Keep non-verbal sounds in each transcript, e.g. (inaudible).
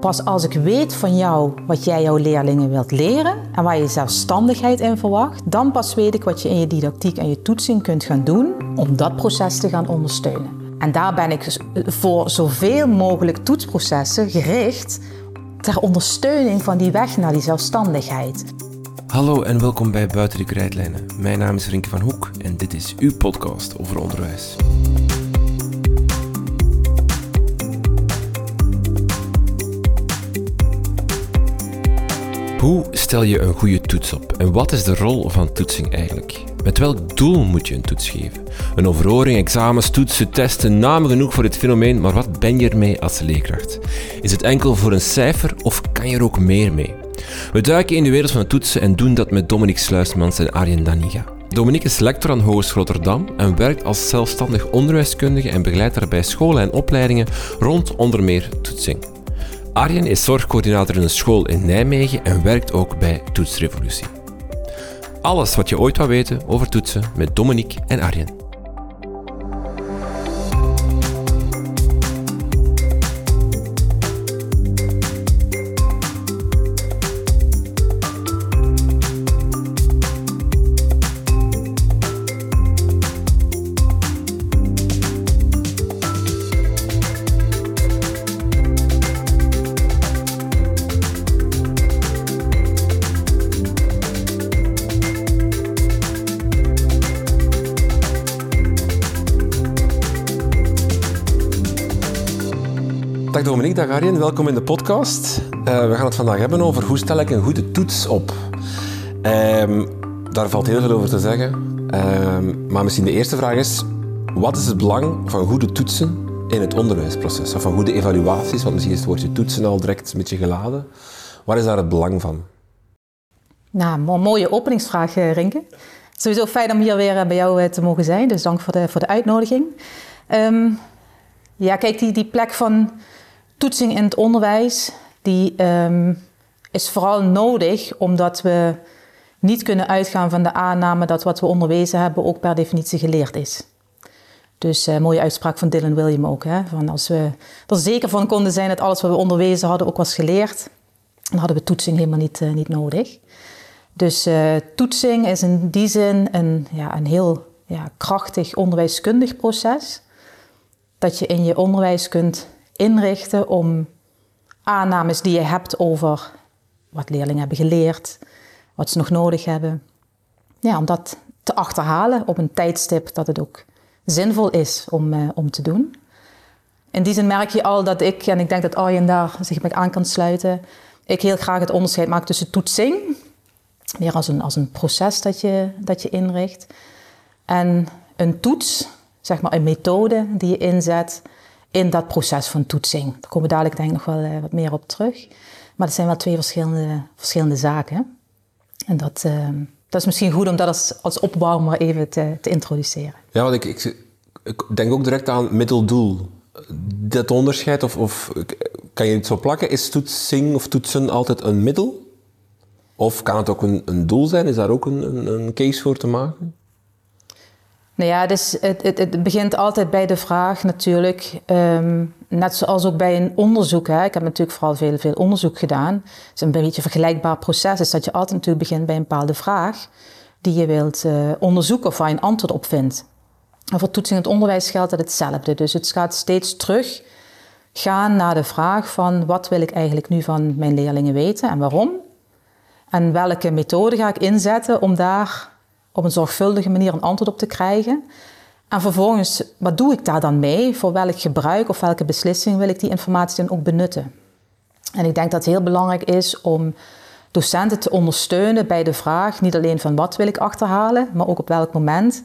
Pas als ik weet van jou wat jij jouw leerlingen wilt leren en waar je zelfstandigheid in verwacht, dan pas weet ik wat je in je didactiek en je toetsing kunt gaan doen om dat proces te gaan ondersteunen. En daar ben ik dus voor zoveel mogelijk toetsprocessen gericht ter ondersteuning van die weg naar die zelfstandigheid. Hallo en welkom bij Buiten de Krijtlijnen. Mijn naam is Rinke van Hoek en dit is uw podcast over onderwijs. Hoe stel je een goede toets op en wat is de rol van toetsing eigenlijk? Met welk doel moet je een toets geven? Een overhoring, examens, toetsen, testen, namen genoeg voor dit fenomeen, maar wat ben je ermee als leerkracht? Is het enkel voor een cijfer of kan je er ook meer mee? We duiken in de wereld van het toetsen en doen dat met Dominique Sluismans en Arjen Daniga. Dominique is lector aan Hogeschool Rotterdam en werkt als zelfstandig onderwijskundige en begeleidt daarbij scholen en opleidingen rond onder meer toetsing. Arjen is zorgcoördinator in een school in Nijmegen en werkt ook bij Toetsrevolutie. Alles wat je ooit wou weten over toetsen met Dominique en Arjen. Dag Arjen, welkom in de podcast. Uh, we gaan het vandaag hebben over hoe stel ik een goede toets op. Um, daar valt heel veel over te zeggen. Um, maar misschien de eerste vraag is, wat is het belang van goede toetsen in het onderwijsproces? Of van goede evaluaties, want misschien is het woordje toetsen al direct een beetje geladen. Waar is daar het belang van? Nou, mooie openingsvraag, eh, Rinke. Sowieso fijn om hier weer eh, bij jou te mogen zijn, dus dank voor de, voor de uitnodiging. Um, ja, kijk, die, die plek van toetsing in het onderwijs, die um, is vooral nodig omdat we niet kunnen uitgaan van de aanname dat wat we onderwezen hebben ook per definitie geleerd is. Dus uh, mooie uitspraak van Dylan William ook. Hè? Van als we er zeker van konden zijn dat alles wat we onderwezen hadden ook was geleerd, dan hadden we toetsing helemaal niet, uh, niet nodig. Dus uh, toetsing is in die zin een, ja, een heel ja, krachtig onderwijskundig proces. Dat je in je onderwijs kunt inrichten om aannames die je hebt over wat leerlingen hebben geleerd, wat ze nog nodig hebben, ja, om dat te achterhalen op een tijdstip dat het ook zinvol is om, uh, om te doen. In die zin merk je al dat ik, en ik denk dat Arjen daar zich bij aan kan sluiten, ik heel graag het onderscheid maak tussen toetsing, meer als een, als een proces dat je, dat je inricht, en een toets, zeg maar een methode die je inzet in dat proces van toetsing. Daar komen we dadelijk denk ik nog wel uh, wat meer op terug. Maar het zijn wel twee verschillende, verschillende zaken. En dat, uh, dat is misschien goed om dat als, als opwarmer even te, te introduceren. Ja, want ik, ik, denk ook direct aan middeldoel. Dat onderscheid, of, of kan je het zo plakken? Is toetsing of toetsen altijd een middel? Of kan het ook een, doel zijn? Is daar ook een, een case voor te maken? Nou ja, dus het, het, het, begint altijd bij de vraag natuurlijk, um, net zoals ook bij een onderzoek. Hè. Ik heb natuurlijk vooral veel, veel onderzoek gedaan. Het is een beetje een vergelijkbaar proces, is dat je altijd natuurlijk begint bij een bepaalde vraag die je wilt uh, onderzoeken of waar je een antwoord op vindt. En voor toetsing in het onderwijs geldt dat hetzelfde. Dus het gaat steeds terug gaan naar de vraag van wat wil ik eigenlijk nu van mijn leerlingen weten en waarom? En welke methode ga ik inzetten om daar op een zorgvuldige manier een antwoord op te krijgen. En vervolgens, wat doe ik daar dan mee? Voor welk gebruik of welke beslissing wil ik die informatie dan ook benutten? En ik denk dat het heel belangrijk is om docenten te ondersteunen bij de vraag, niet alleen van wat wil ik achterhalen, maar ook op welk moment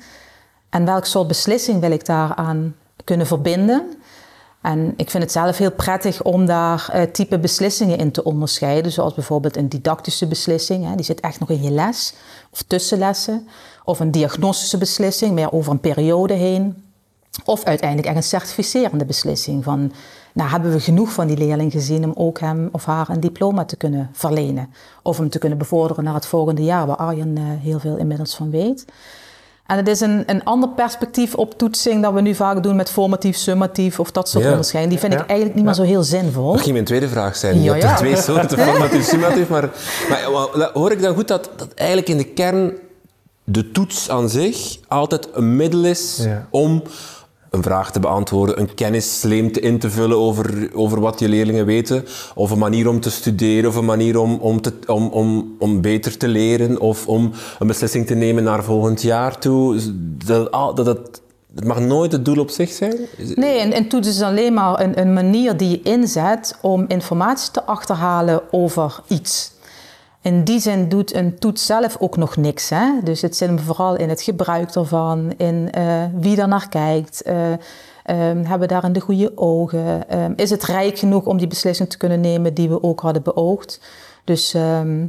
en welk soort beslissing wil ik daaraan kunnen verbinden. En ik vind het zelf heel prettig om daar uh, type beslissingen in te onderscheiden. Zoals bijvoorbeeld een didactische beslissing, hè, die zit echt nog in je les. Of tussenlessen. Of een diagnostische beslissing, meer over een periode heen. Of uiteindelijk echt een certificerende beslissing van... Nou, hebben we genoeg van die leerling gezien om ook hem of haar een diploma te kunnen verlenen? Of hem te kunnen bevorderen naar het volgende jaar, waar Arjen uh, heel veel inmiddels van weet. En het is een, een ander perspectief op toetsing dan we nu vaak doen met formatief, summatief of dat soort Ja. onderscheiden. Die vind ik eigenlijk niet meer zo heel zinvol. Dat ging mijn tweede vraag zijn. Je hebt ja. er twee soorten, (laughs) formatief, summatief. Maar, maar wel, hoor ik dan goed dat, dat eigenlijk in de kern de toets aan zich altijd een middel is Ja. om een vraag te beantwoorden, een kennissleem te in te vullen over, over wat je leerlingen weten, of een manier om te studeren, of een manier om, om, te, om, om, om beter te leren, of om een beslissing te nemen naar volgend jaar toe. Dat, dat, dat, het mag nooit het doel op zich zijn. Nee, en, en toets is alleen maar een, een manier die je inzet om informatie te achterhalen over iets. In die zin doet een toets zelf ook nog niks. Hè? Dus het zit hem vooral in het gebruik ervan, in eh, wie er naar kijkt. eh, ehm, hebben we daarin de goede ogen? Ehm, is het rijk genoeg om die beslissing te kunnen nemen die we ook hadden beoogd? Dus ehm,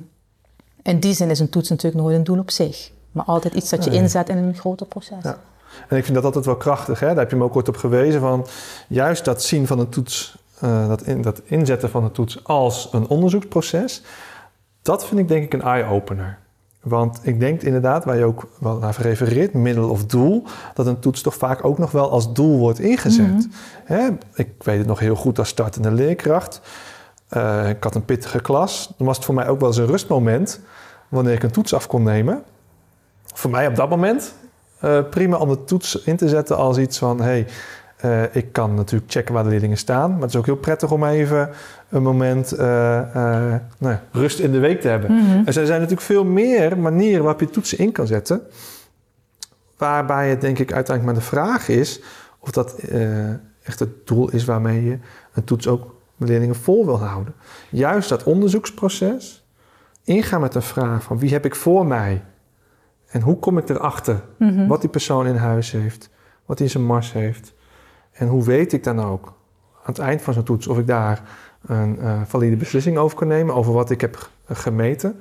in die zin is een toets natuurlijk nooit een doel op zich. Maar altijd iets dat je inzet in een groter proces. Ja. En ik vind dat altijd wel krachtig. Hè? Daar heb je me ook ooit op gewezen. Van juist dat zien van een toets, eh, dat, in, dat inzetten van een toets als een onderzoeksproces. Dat vind ik denk ik een eye-opener. Want ik denk inderdaad, waar je ook wel naar refereert, middel of doel, dat een toets toch vaak ook nog wel als doel wordt ingezet. Hè? Ik weet het nog heel goed als startende leerkracht. Eh, ik had een pittige klas. Dan was het voor mij ook wel eens een rustmoment wanneer ik een toets af kon nemen. Voor mij op dat moment eh, prima om de toets in te zetten als iets van... hey, eh, ik kan natuurlijk checken waar de leerlingen staan... maar het is ook heel prettig om even een moment eh, eh, nou, ja, rust in de week te hebben. Mhm. Er zijn natuurlijk veel meer manieren waarop je toetsen in kan zetten... waarbij het denk ik uiteindelijk maar de vraag is... of dat echt het doel is waarmee je een toets ook leerlingen vol wil houden. Juist dat onderzoeksproces, ingaan met een vraag van wie heb ik voor mij... En hoe kom ik erachter Mhm. wat die persoon in huis heeft, wat hij in zijn mars heeft? En hoe weet ik dan ook aan het eind van zo'n toets of ik daar een eh, valide beslissing over kan nemen, over wat ik heb g- gemeten?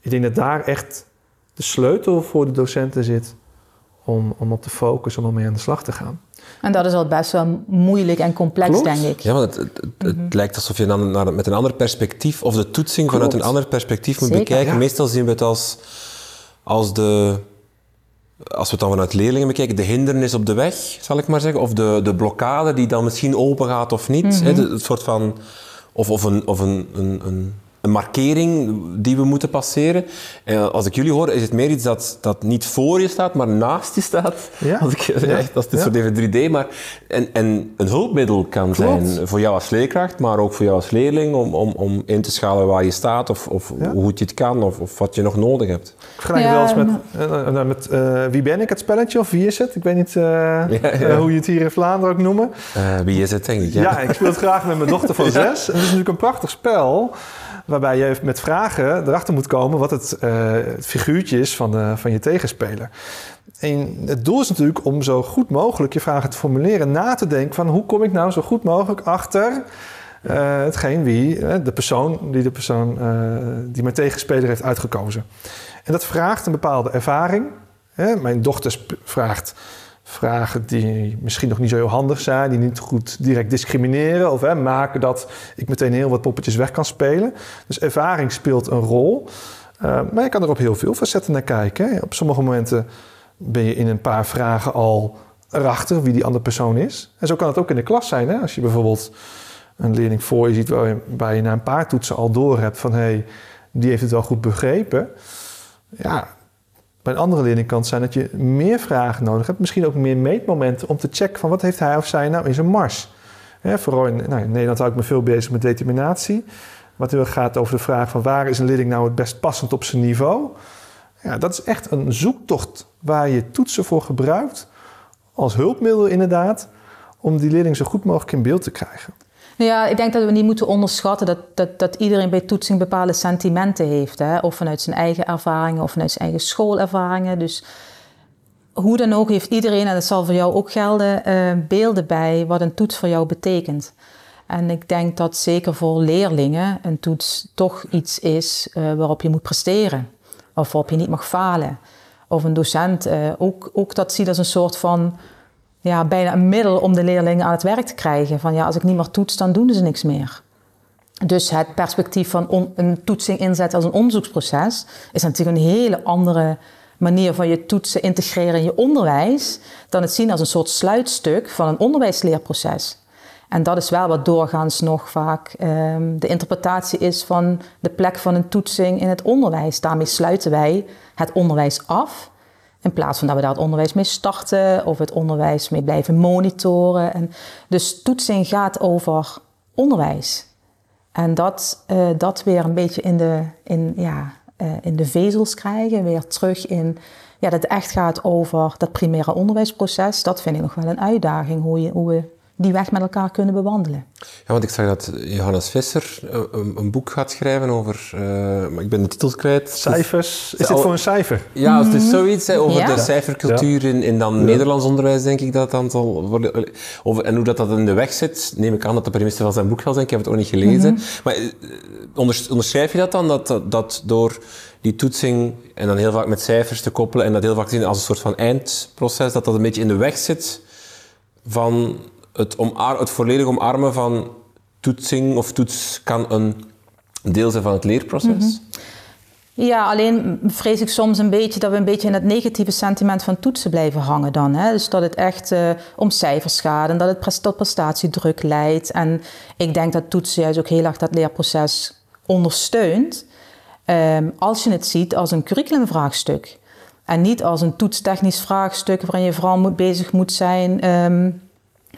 Ik denk dat daar echt de sleutel voor de docenten zit om, om op te focussen, om mee aan de slag te gaan. En dat is al best wel moeilijk en complex, Klopt. denk ik. Ja, want het, het, het- het lijkt alsof je dan naar, met een ander perspectief, of de toetsing vanuit een ander perspectief moet Zeker. bekijken. Ja. Meestal zien we het als, als de, als we het dan vanuit leerlingen bekijken, de hindernis op de weg, zal ik maar zeggen. Of de, de blokkade die dan misschien open gaat of niet. hè, de- het soort van, of, of, een, of een, een, een, een markering die we moeten passeren. En als ik jullie hoor, is het meer iets dat, dat niet voor je staat, maar naast je staat. Ja. Als ik, echt, als dit Ja. soort even 3D, maar en, en een hulpmiddel kan Klopt. zijn voor jou als leerkracht, maar ook voor jou als leerling om, om, om in te schalen waar je staat of, of Ja. hoe goed je het kan of, of wat je nog nodig hebt. Ik vergelijk Ja, wel eens met, eh, eh, met eh, Wie ben ik, het spelletje, of Wie is het? Ik weet niet eh, (laughs) ja. eh, hoe je het hier in Vlaanderen ook noemen. Eh, wie is het, denk ik. Ja. Ja, ik speel het graag met mijn dochter van (laughs) zes. En het is natuurlijk een prachtig spel. Waarbij je met vragen erachter moet komen wat het, eh, figuurtje is van, de, van je tegenspeler. En het doel is natuurlijk om zo goed mogelijk je vragen te formuleren. Na te denken van hoe kom ik nou zo goed mogelijk achter eh, hetgeen wie, eh, de persoon die de persoon eh, die mijn tegenspeler heeft uitgekozen. En dat vraagt een bepaalde ervaring. Mijn dochter vraagt vragen die misschien nog niet zo heel handig zijn, die niet goed direct discrimineren of hè, maken dat ik meteen heel wat poppetjes weg kan spelen. Dus ervaring speelt een rol. Uh, maar je kan er op heel veel facetten naar kijken. Hè. Op sommige momenten ben je in een paar vragen al erachter wie die andere persoon is. En zo kan het ook in de klas zijn. Hè. Als je bijvoorbeeld een leerling voor je ziet waarbij je na een paar toetsen al door hebt van hé, hey, die heeft het wel goed begrepen. Ja, bij een andere leerling kan het zijn dat je meer vragen nodig hebt. Misschien ook meer meetmomenten om te checken van wat heeft hij of zij nou in zijn mars. Hè, vooral in, nou, Nederland hou ik me veel bezig met determinatie. Wat heel gaat over de vraag van waar is een leerling nou het best passend op zijn niveau. Ja, dat is echt een zoektocht waar je toetsen voor gebruikt. Als hulpmiddel inderdaad. Om die leerling zo goed mogelijk in beeld te krijgen. Ja, ik denk dat we niet moeten onderschatten dat, dat, dat iedereen bij toetsing bepaalde sentimenten heeft. Hè? Of vanuit zijn eigen ervaringen of vanuit zijn eigen schoolervaringen. Dus hoe dan ook heeft iedereen, en dat zal voor jou ook gelden, uh, beelden bij wat een toets voor jou betekent. En ik denk dat zeker voor leerlingen een toets toch iets is uh, waarop je moet presteren. Of waarop je niet mag falen. Of een docent uh, ook, ook dat ziet als een soort van ja, bijna een middel om de leerlingen aan het werk te krijgen. Van ja, als ik niet meer toets, dan doen ze niks meer. Dus het perspectief van een toetsing inzetten als een onderzoeksproces is natuurlijk een hele andere manier van je toetsen integreren in je onderwijs, dan het zien als een soort sluitstuk van een onderwijsleerproces. En dat is wel wat doorgaans nog vaak ehm, de interpretatie is van de plek van een toetsing in het onderwijs. Daarmee sluiten wij het onderwijs af. In plaats van dat we daar het onderwijs mee starten of het onderwijs mee blijven monitoren. En dus toetsing gaat over onderwijs. En dat, uh, dat weer een beetje in de, in, ja, uh, in de vezels krijgen, weer terug in ja, dat het echt gaat over dat primaire onderwijsproces. Dat vind ik nog wel een uitdaging, hoe, je, hoe we die weg met elkaar kunnen bewandelen. Ja, want ik zag dat Johannes Visser eh, een, een boek gaat schrijven over, uh, maar ik ben de titel kwijt. Cijfers. Is dit voor een cijfer? Ja, het is zoiets hè, over de cijfercultuur in, in dan Nederlands onderwijs, denk ik dat dan zal worden. Over, en hoe dat, dat in de weg zit, neem ik aan dat de premisse van zijn boek zal zijn. Ik heb het ook niet gelezen. Mhm. Maar onderschrijf je dat dan, dat, dat, dat door die toetsing en dan heel vaak met cijfers te koppelen en dat heel vaak zien als een soort van eindproces, dat dat een beetje in de weg zit van het, omarmen, het volledig omarmen van toetsing of toets kan een deel zijn van het leerproces. Mhm. Ja, alleen vrees ik soms een beetje dat we een beetje in het negatieve sentiment van toetsen blijven hangen dan. Hè? Dus dat het echt uh, om cijfers gaat en dat het tot prestatiedruk leidt. En ik denk dat toetsen juist ook heel erg dat leerproces ondersteunt. Um, als je het ziet als een curriculumvraagstuk. En niet als een toetstechnisch vraagstuk waarin je vooral moet, bezig moet zijn um,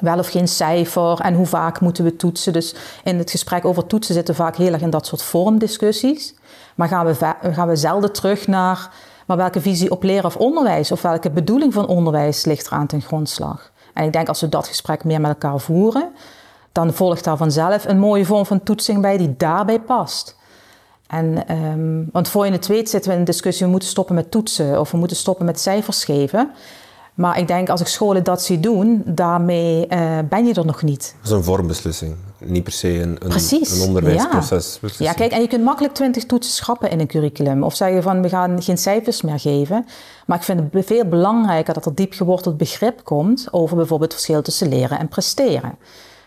wel of geen cijfer en hoe vaak moeten we toetsen. Dus in het gesprek over toetsen zitten vaak heel erg in dat soort vormdiscussies. Maar gaan we, gaan we zelden terug naar maar welke visie op leren of onderwijs of welke bedoeling van onderwijs ligt er aan ten grondslag. En ik denk als we dat gesprek meer met elkaar voeren, dan volgt daar vanzelf een mooie vorm van toetsing bij die daarbij past. En, um, want voor je het weet zitten we in een discussie, we moeten stoppen met toetsen of we moeten stoppen met cijfers geven. Maar ik denk als ik scholen dat zie doen, daarmee uh, ben je er nog niet. Dat is een vormbeslissing, niet per se een, een, een onderwijsproces. Ja. ja, kijk, en je kunt makkelijk twintig toetsen schrappen in een curriculum. Of zeggen van we gaan geen cijfers meer geven. Maar ik vind het veel belangrijker dat er diep geworteld begrip komt over bijvoorbeeld het verschil tussen leren en presteren.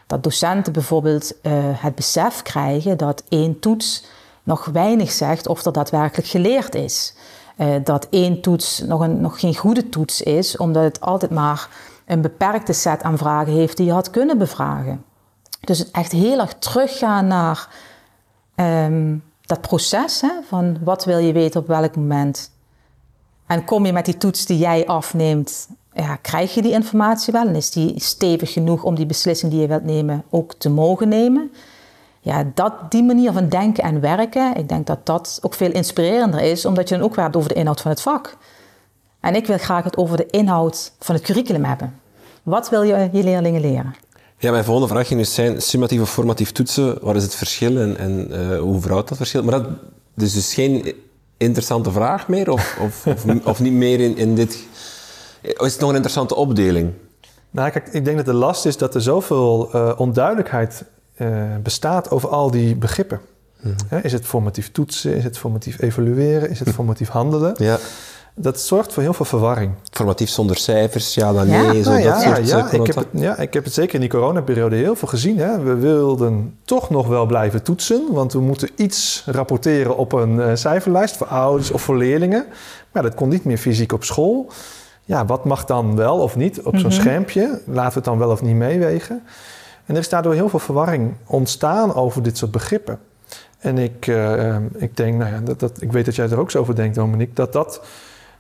Dat docenten bijvoorbeeld uh, het besef krijgen dat één toets nog weinig zegt of er daadwerkelijk geleerd is. Uh, dat één toets nog, een, nog geen goede toets is, omdat het altijd maar een beperkte set aan vragen heeft die je had kunnen bevragen. Dus echt heel erg teruggaan naar um, dat proces hè, van wat wil je weten op welk moment. En kom je met die toets die jij afneemt, ja, krijg je die informatie wel en is die stevig genoeg om die beslissing die je wilt nemen ook te mogen nemen ja, dat, die manier van denken en werken, ik denk dat dat ook veel inspirerender is, omdat je dan ook weer hebt over de inhoud van het vak. En ik wil graag het over de inhoud van het curriculum hebben. Wat wil je je leerlingen leren? Ja, mijn volgende vraag ging dus zijn, summatief of formatief toetsen, wat is het verschil en, en uh, hoe verhoudt dat verschil? Maar dat is dus geen interessante vraag meer, of, of, of, of, niet meer in, in dit... Is het nog een interessante opdeling? Nou, kijk, ik denk dat de last is dat er zoveel uh, onduidelijkheid uh, bestaat over al die begrippen. Mm -hmm. is het formatief toetsen? Is het formatief evalueren? Is het hm. formatief handelen? Ja. Dat zorgt voor heel veel verwarring. Formatief zonder cijfers, ja dan nee. Ja. Zo, nou, dat ja, soort, ja, ik heb het, ja, ik heb het zeker in die coronaperiode heel veel gezien. Hè. We wilden toch nog wel blijven toetsen, want we moeten iets rapporteren op een uh, cijferlijst voor ouders of voor leerlingen. Maar dat kon niet meer fysiek op school. Ja, wat mag dan wel of niet op zo'n mm -hmm. schermpje? Laten we het dan wel of niet meewegen? En er is daardoor heel veel verwarring ontstaan over dit soort begrippen. En ik, uh, ik denk, nou ja, dat, dat, ik weet dat jij er ook zo over denkt, Dominique, dat dat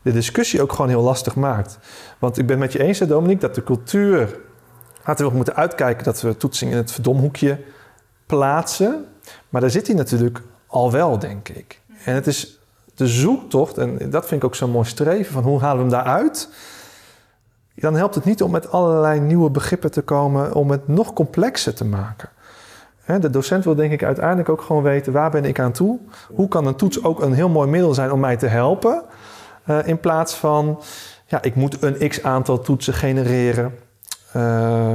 de discussie ook gewoon heel lastig maakt. Want ik ben met je eens, Dominique, dat de cultuur. Laten we moeten uitkijken dat we toetsing in het verdomhoekje plaatsen. Maar daar zit hij natuurlijk al wel, denk ik. En het is de zoektocht, en dat vind ik ook zo'n mooi streven, van hoe halen we hem daaruit? Dan helpt het niet om met allerlei nieuwe begrippen te komen om het nog complexer te maken. De docent wil denk ik uiteindelijk ook gewoon weten waar ben ik aan toe? Hoe kan een toets ook een heel mooi middel zijn om mij te helpen? Uh, in plaats van, ja, ik moet een x aantal toetsen genereren. Uh,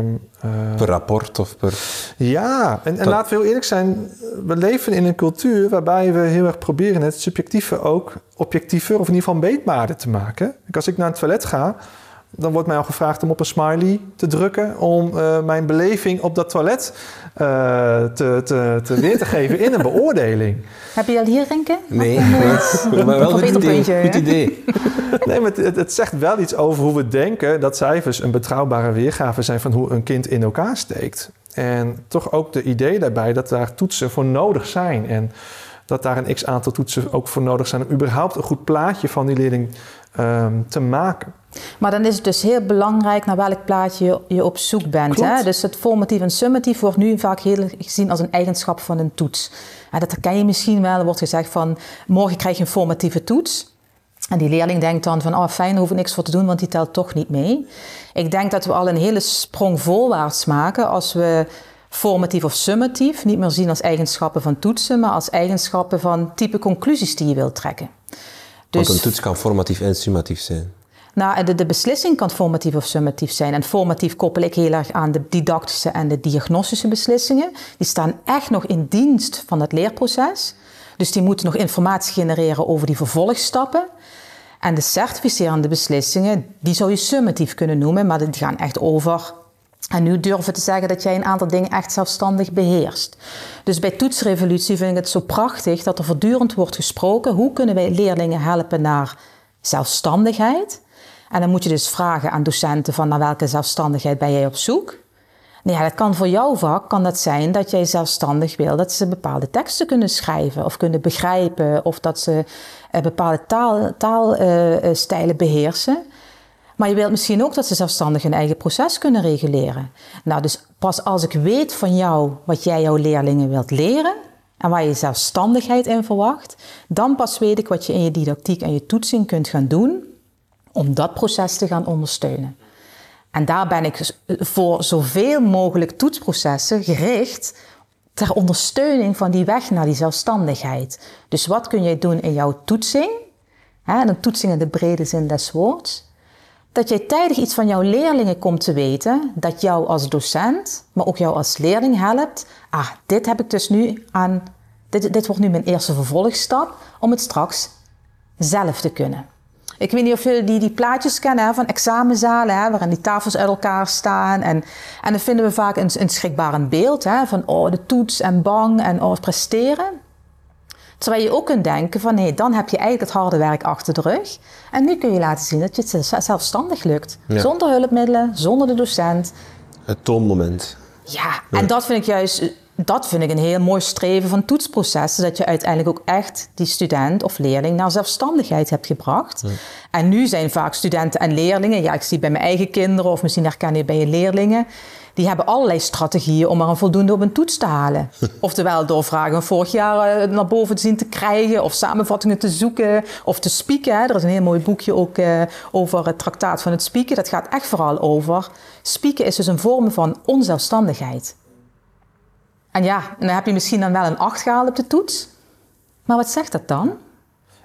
per rapport of per... Ja, en, en laten we heel eerlijk zijn. We leven in een cultuur waarbij we heel erg proberen het subjectieve ook objectiever... of in ieder geval meetbaarder te maken. Als ik naar het toilet ga dan wordt mij al gevraagd om op een smiley te drukken. Om eh, mijn beleving op dat toilet uh, te, te, te weer te geven in een (laughs) beoordeling. Heb je al hier, Renke? Nee, (laughs) maar wel een goed idee. Goed (laughs) idee. nee, maar het, het, zegt wel iets over hoe we denken dat cijfers een betrouwbare weergave zijn van hoe een kind in elkaar steekt. En toch ook de idee daarbij dat daar toetsen voor nodig zijn. En dat daar een x aantal toetsen ook voor nodig zijn om überhaupt een goed plaatje van die leerling um, te maken. Maar dan is het dus heel belangrijk naar welk plaatje je op zoek bent. Hè? Dus het formatief en summatief wordt nu vaak heel gezien als een eigenschap van een toets. En dat herken je misschien wel. Er wordt gezegd van morgen krijg je een formatieve toets. En die leerling denkt dan van, oh fijn, daar hoef ik niks voor te doen, want die telt toch niet mee. Ik denk dat we al een hele sprong voorwaarts maken als we formatief of summatief niet meer zien als eigenschappen van toetsen, maar als eigenschappen van type conclusies die je wilt trekken. Dus, Want een toets kan formatief en summatief zijn. Nou, de, de beslissing kan formatief of summatief zijn. En formatief koppel ik heel erg aan de didactische en de diagnostische beslissingen. Die staan echt nog in dienst van het leerproces. Dus die moeten nog informatie genereren over die vervolgstappen. En de certificerende beslissingen, die zou je summatief kunnen noemen, maar die gaan echt over. En nu durven te zeggen dat jij een aantal dingen echt zelfstandig beheerst. Dus bij Toetsrevolutie vind ik het zo prachtig dat er voortdurend wordt gesproken. Hoe kunnen wij leerlingen helpen naar zelfstandigheid? En dan moet je dus vragen aan docenten van naar welke zelfstandigheid ben jij op zoek? Nou ja, dat kan voor jouw vak kan dat zijn dat jij zelfstandig wil dat ze bepaalde teksten kunnen schrijven of kunnen begrijpen of dat ze uh, bepaalde taalstijlen taal, uh, beheersen. Maar je wilt misschien ook dat ze zelfstandig hun eigen proces kunnen reguleren. Nou, dus pas als ik weet van jou wat jij jouw leerlingen wilt leren en waar je zelfstandigheid in verwacht, dan pas weet ik wat je in je didactiek en je toetsing kunt gaan doen om dat proces te gaan ondersteunen. En daar ben ik voor zoveel mogelijk toetsprocessen gericht ter ondersteuning van die weg naar die zelfstandigheid. Dus wat kun jij doen in jouw toetsing? Een toetsing in de brede zin des woords. Dat jij tijdig iets van jouw leerlingen komt te weten, dat jou als docent, maar ook jou als leerling helpt. Ah, dit heb ik dus nu aan, dit, dit wordt nu mijn eerste vervolgstap om het straks zelf te kunnen. Ik weet niet of jullie die, die plaatjes kennen hè, van examenzalen, hè, waarin die tafels uit elkaar staan. En, en dan vinden we vaak een, een schrikbarend beeld hè, van oh, de toets en bang en oh, presteren. Terwijl je ook kunt denken van nee, dan heb je eigenlijk het harde werk achter de rug. En nu kun je laten zien dat je het zelfstandig lukt. Zonder hulpmiddelen, zonder de docent. Het toonmoment. Ja, en dat vind ik juist dat vind ik een heel mooi streven van toetsprocessen. Dat je uiteindelijk ook echt die student of leerling naar zelfstandigheid hebt gebracht. En nu zijn vaak studenten en leerlingen, ja, ik zie bij mijn eigen kinderen of misschien herken je bij je leerlingen. Die hebben allerlei strategieën om maar een voldoende op een toets te halen. (laughs) Oftewel door vragen vorig jaar eh, naar boven te zien te krijgen, of samenvattingen te zoeken, of te spieken. Er is een heel mooi boekje ook uh, over het traktaat van het spieken. Dat gaat echt vooral over. Spieken is dus een vorm van onzelfstandigheid. En ja, dan heb je misschien dan wel een 8 gehaald op de toets. Maar wat zegt dat dan?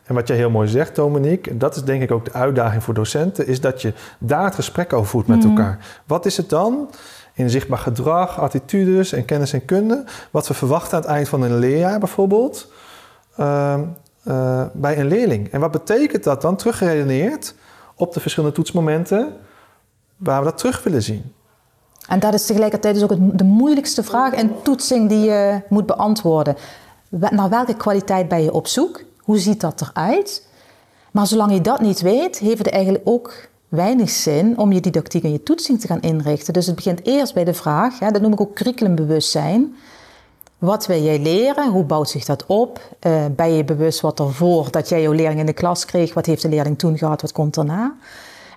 En wat jij heel mooi zegt, Dominique, en dat is denk ik ook de uitdaging voor docenten, is dat je daar het gesprek over voert met mhm. elkaar. Wat is het dan in zichtbaar gedrag, attitudes en kennis en kunde, wat we verwachten aan het eind van een leerjaar bijvoorbeeld, uh, uh, bij een leerling? En wat betekent dat dan teruggeredeneerd op de verschillende toetsmomenten waar we dat terug willen zien? En dat is tegelijkertijd dus ook de moeilijkste vraag en toetsing die je moet beantwoorden. Naar welke kwaliteit ben je op zoek? Hoe ziet dat eruit? Maar zolang je dat niet weet, heeft het eigenlijk ook weinig zin om je didactiek en je toetsing te gaan inrichten. Dus het begint eerst bij de vraag, hè, dat noem ik ook curriculumbewustzijn. Wat wil jij leren? Hoe bouwt zich dat op? Uh, ben je bewust wat ervoor dat jij jouw leerling in de klas kreeg? Wat heeft de leerling toen gehad? Wat komt daarna?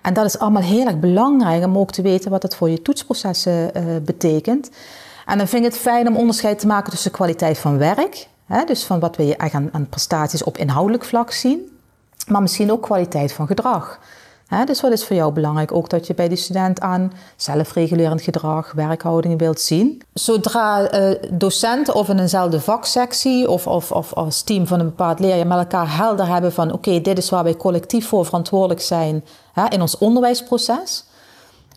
En dat is allemaal heel erg belangrijk om ook te weten wat het voor je toetsprocessen uh, betekent. En dan vind ik het fijn om onderscheid te maken tussen kwaliteit van werk, hè, dus van wat wil je aan prestaties op inhoudelijk vlak zien, maar misschien ook kwaliteit van gedrag. Dus wat is voor jou belangrijk? Ook dat je bij die student aan zelfregulerend gedrag, werkhouding wilt zien. Zodra uh, docenten of in eenzelfde vaksectie of, of, of als team van een bepaald leerjaar met elkaar helder hebben van oké, dit is waar wij collectief voor verantwoordelijk zijn in ons onderwijsproces,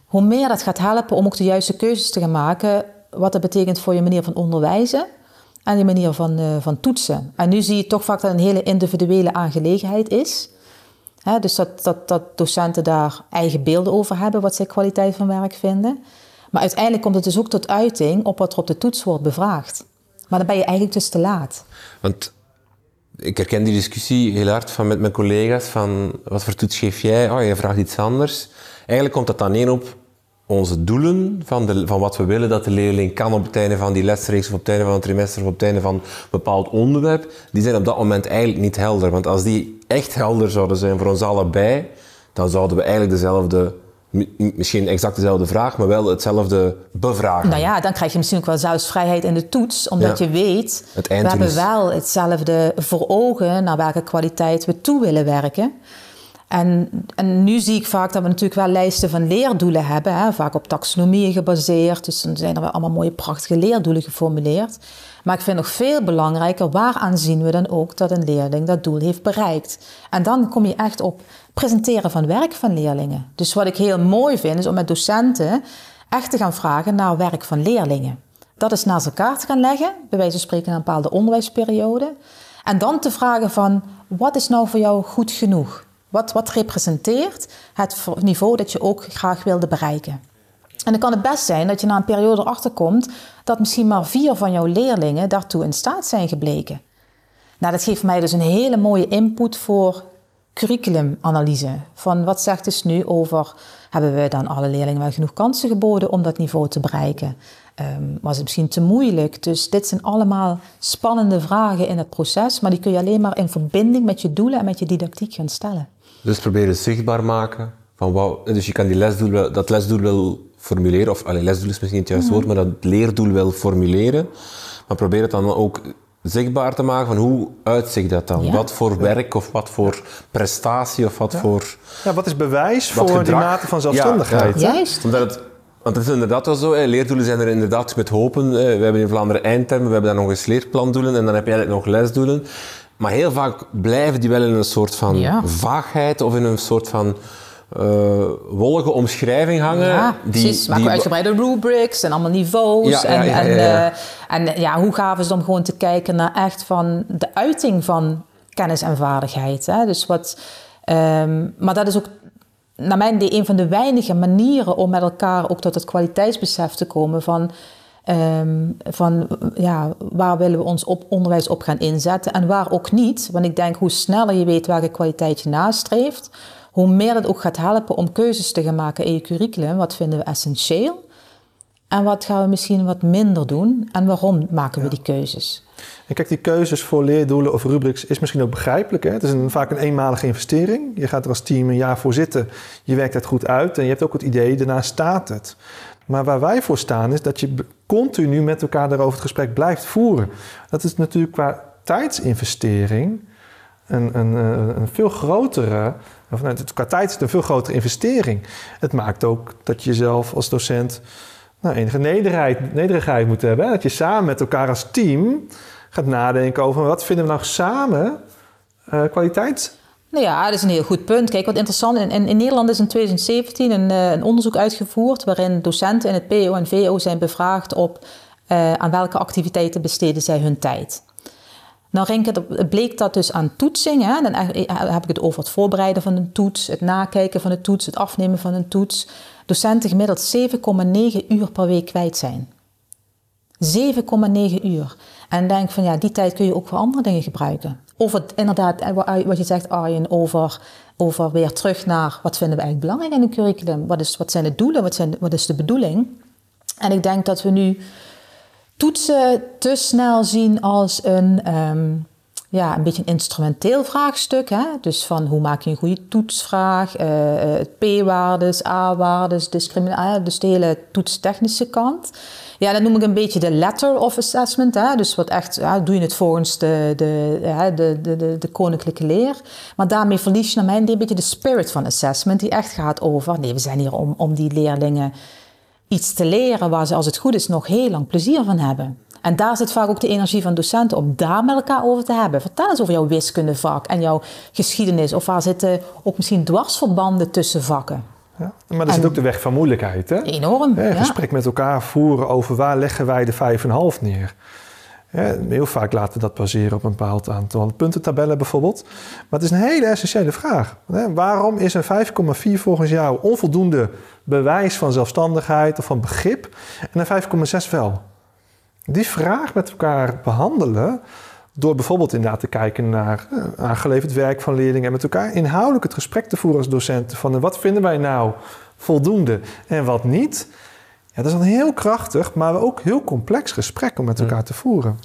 hoe meer dat gaat helpen om ook de juiste keuzes te gaan maken, wat dat betekent voor je manier van onderwijzen en je manier van, uh, van toetsen. En nu zie je toch vaak dat het een hele individuele aangelegenheid is. Dus dat, dat, docenten daar eigen beelden over hebben wat zij kwaliteit van werk vinden. Maar uiteindelijk komt het dus ook tot uiting op wat er op de toets wordt bevraagd. Maar dan ben je eigenlijk dus te laat. Want ik herken die discussie heel hard van met mijn collega's van wat voor toets geef jij? Oh, jij vraagt iets anders. Eigenlijk komt dat dan neer op onze doelen van, de, van wat we willen dat de leerling kan op het einde van die lesreeks of op het einde van het trimester of op het einde van een bepaald onderwerp, die zijn op dat moment eigenlijk niet helder. Want als die echt helder zouden zijn voor ons allebei, dan zouden we eigenlijk dezelfde misschien exact dezelfde vraag, maar wel hetzelfde bevragen. Nou ja, dan krijg je misschien ook wel zelfs vrijheid in de toets, omdat je weet, we hebben wel hetzelfde voor ogen naar welke kwaliteit we toe willen werken. En, en nu zie ik vaak dat we natuurlijk wel lijsten van leerdoelen hebben, hè, vaak op taxonomieën gebaseerd. Dus dan zijn er wel allemaal mooie, prachtige leerdoelen geformuleerd. Maar ik vind nog veel belangrijker, waaraan zien we dan ook dat een leerling dat doel heeft bereikt? En dan kom je echt op presenteren van werk van leerlingen. Dus wat ik heel mooi vind, is om met docenten echt te gaan vragen naar werk van leerlingen. Dat is naast elkaar te gaan leggen, bij wijze van spreken een bepaalde onderwijsperiode. En dan te vragen van, wat is nou voor jou goed genoeg? Wat, wat representeert het niveau dat je ook graag wilde bereiken? En dan kan het best zijn dat je na een periode erachter komt dat misschien maar vier van jouw leerlingen daartoe in staat zijn gebleken. Nou, dat geeft mij dus een hele mooie input voor curriculumanalyse. Van wat zegt dus nu over, hebben we dan alle leerlingen wel genoeg kansen geboden om dat niveau te bereiken? Um, was het misschien te moeilijk? Dus dit zijn allemaal spannende vragen in het proces, maar die kun je alleen maar in verbinding met je doelen en met je didactiek gaan stellen. Dus probeer het zichtbaar maken. Van wat, dus je kan die lesdoel, dat lesdoel wel formuleren, of alleen lesdoel is misschien niet het juiste woord, maar dat leerdoel wel formuleren. Maar probeer het dan ook zichtbaar te maken van hoe uitzicht dat dan? Wat voor werk of wat voor prestatie of wat voor... Ja, wat is bewijs voor die mate van zelfstandigheid? Ja, Juist. Omdat het, want het is inderdaad wel zo, hè, leerdoelen zijn er inderdaad met hopen. We hebben in Vlaanderen eindtermen, we hebben daar nog eens leerplandoelen en dan heb je eigenlijk nog lesdoelen. Maar heel vaak blijven die wel in een soort van vaagheid of in een soort van uh, wollige omschrijving hangen. Ja, die, precies. Maar uitgebreide rubrics en allemaal niveaus. en, en, uh, en ja, hoe gaaf is het om gewoon te kijken naar echt van de uiting van kennis en vaardigheid. Hè? Dus wat, um, maar dat is ook naar mijn idee een van de weinige manieren om met elkaar ook tot het kwaliteitsbesef te komen van Um, van ja, waar willen we ons op, onderwijs op gaan inzetten en waar ook niet. Want ik denk hoe sneller je weet welke kwaliteit je nastreeft, hoe meer het ook gaat helpen om keuzes te gaan maken in je curriculum. Wat vinden we essentieel en wat gaan we misschien wat minder doen en waarom maken we die keuzes? En kijk, die keuzes voor leerdoelen of rubrics is misschien ook begrijpelijk. Hè? Het is een, vaak een eenmalige investering. Je gaat er als team een jaar voor zitten, je werkt het goed uit en je hebt ook het idee, daarna staat het. Maar waar wij voor staan is dat je continu met elkaar daarover het gesprek blijft voeren. Dat is natuurlijk qua tijdsinvestering een, een, een veel grotere, of nou, qua tijd is een veel grotere investering. Het maakt ook dat je zelf als docent nou, enige nederigheid, nederigheid moet hebben. Dat je samen met elkaar als team gaat nadenken over wat vinden we nou samen uh, kwaliteit nou ja, dat is een heel goed punt. Kijk, wat interessant, in, in Nederland is in 2017 een, eh, een, onderzoek uitgevoerd waarin docenten in het PO en VO zijn bevraagd op uh, aan welke activiteiten besteden zij hun tijd. Nou, het bleek dat dus aan toetsing. Hè? Dan heb ik het over het voorbereiden van een toets, het nakijken van de toets, het afnemen van een toets. Docenten gemiddeld 7,9 uur per week kwijt zijn. 7,9 uur. En denk van ja, die tijd kun je ook voor andere dingen gebruiken. Of het inderdaad, eh, wat je zegt Arjen, over, over weer terug naar wat vinden we eigenlijk belangrijk in een curriculum? Wat, is, wat zijn de doelen? Wat, zijn, wat is de bedoeling? En ik denk dat we nu toetsen te snel zien als een, um, ja, een beetje een instrumenteel vraagstuk. Hè? Dus van hoe maak je een goede toetsvraag, uh, P-waardes, A-waardes, discriminatie, dus de hele toetstechnische kant. Ja, dat noem ik een beetje de letter of assessment. Hè? Dus wat echt, ja, doe je het volgens de, de, de, de, de, de, koninklijke leer. Maar daarmee verlies je naar mijn idee een beetje de spirit van assessment. Die echt gaat over, nee, we zijn hier om, om die leerlingen iets te leren waar ze als het goed is nog heel lang plezier van hebben. En daar zit vaak ook de energie van docenten om daar met elkaar over te hebben. Vertel eens over jouw wiskundevak en jouw geschiedenis. Of waar zitten ook misschien dwarsverbanden tussen vakken. Ja, maar er zit ook de weg van moeilijkheid. Hè? Enorm. Gesprek met elkaar voeren over waar leggen wij de 5,5 neer. heel vaak laten we dat baseren op een bepaald aantal puntentabellen bijvoorbeeld. Maar het is een hele essentiële vraag. Waarom is een 5,4 volgens jou onvoldoende bewijs van zelfstandigheid of van begrip en een 5,6 wel? Die vraag met elkaar behandelen, door bijvoorbeeld inderdaad te kijken naar uh, aangeleverd werk van leerlingen en met elkaar inhoudelijk het gesprek te voeren als docenten van wat vinden wij nou voldoende en wat niet. Ja, dat is een heel krachtig, maar ook heel complex gesprek om met elkaar te voeren.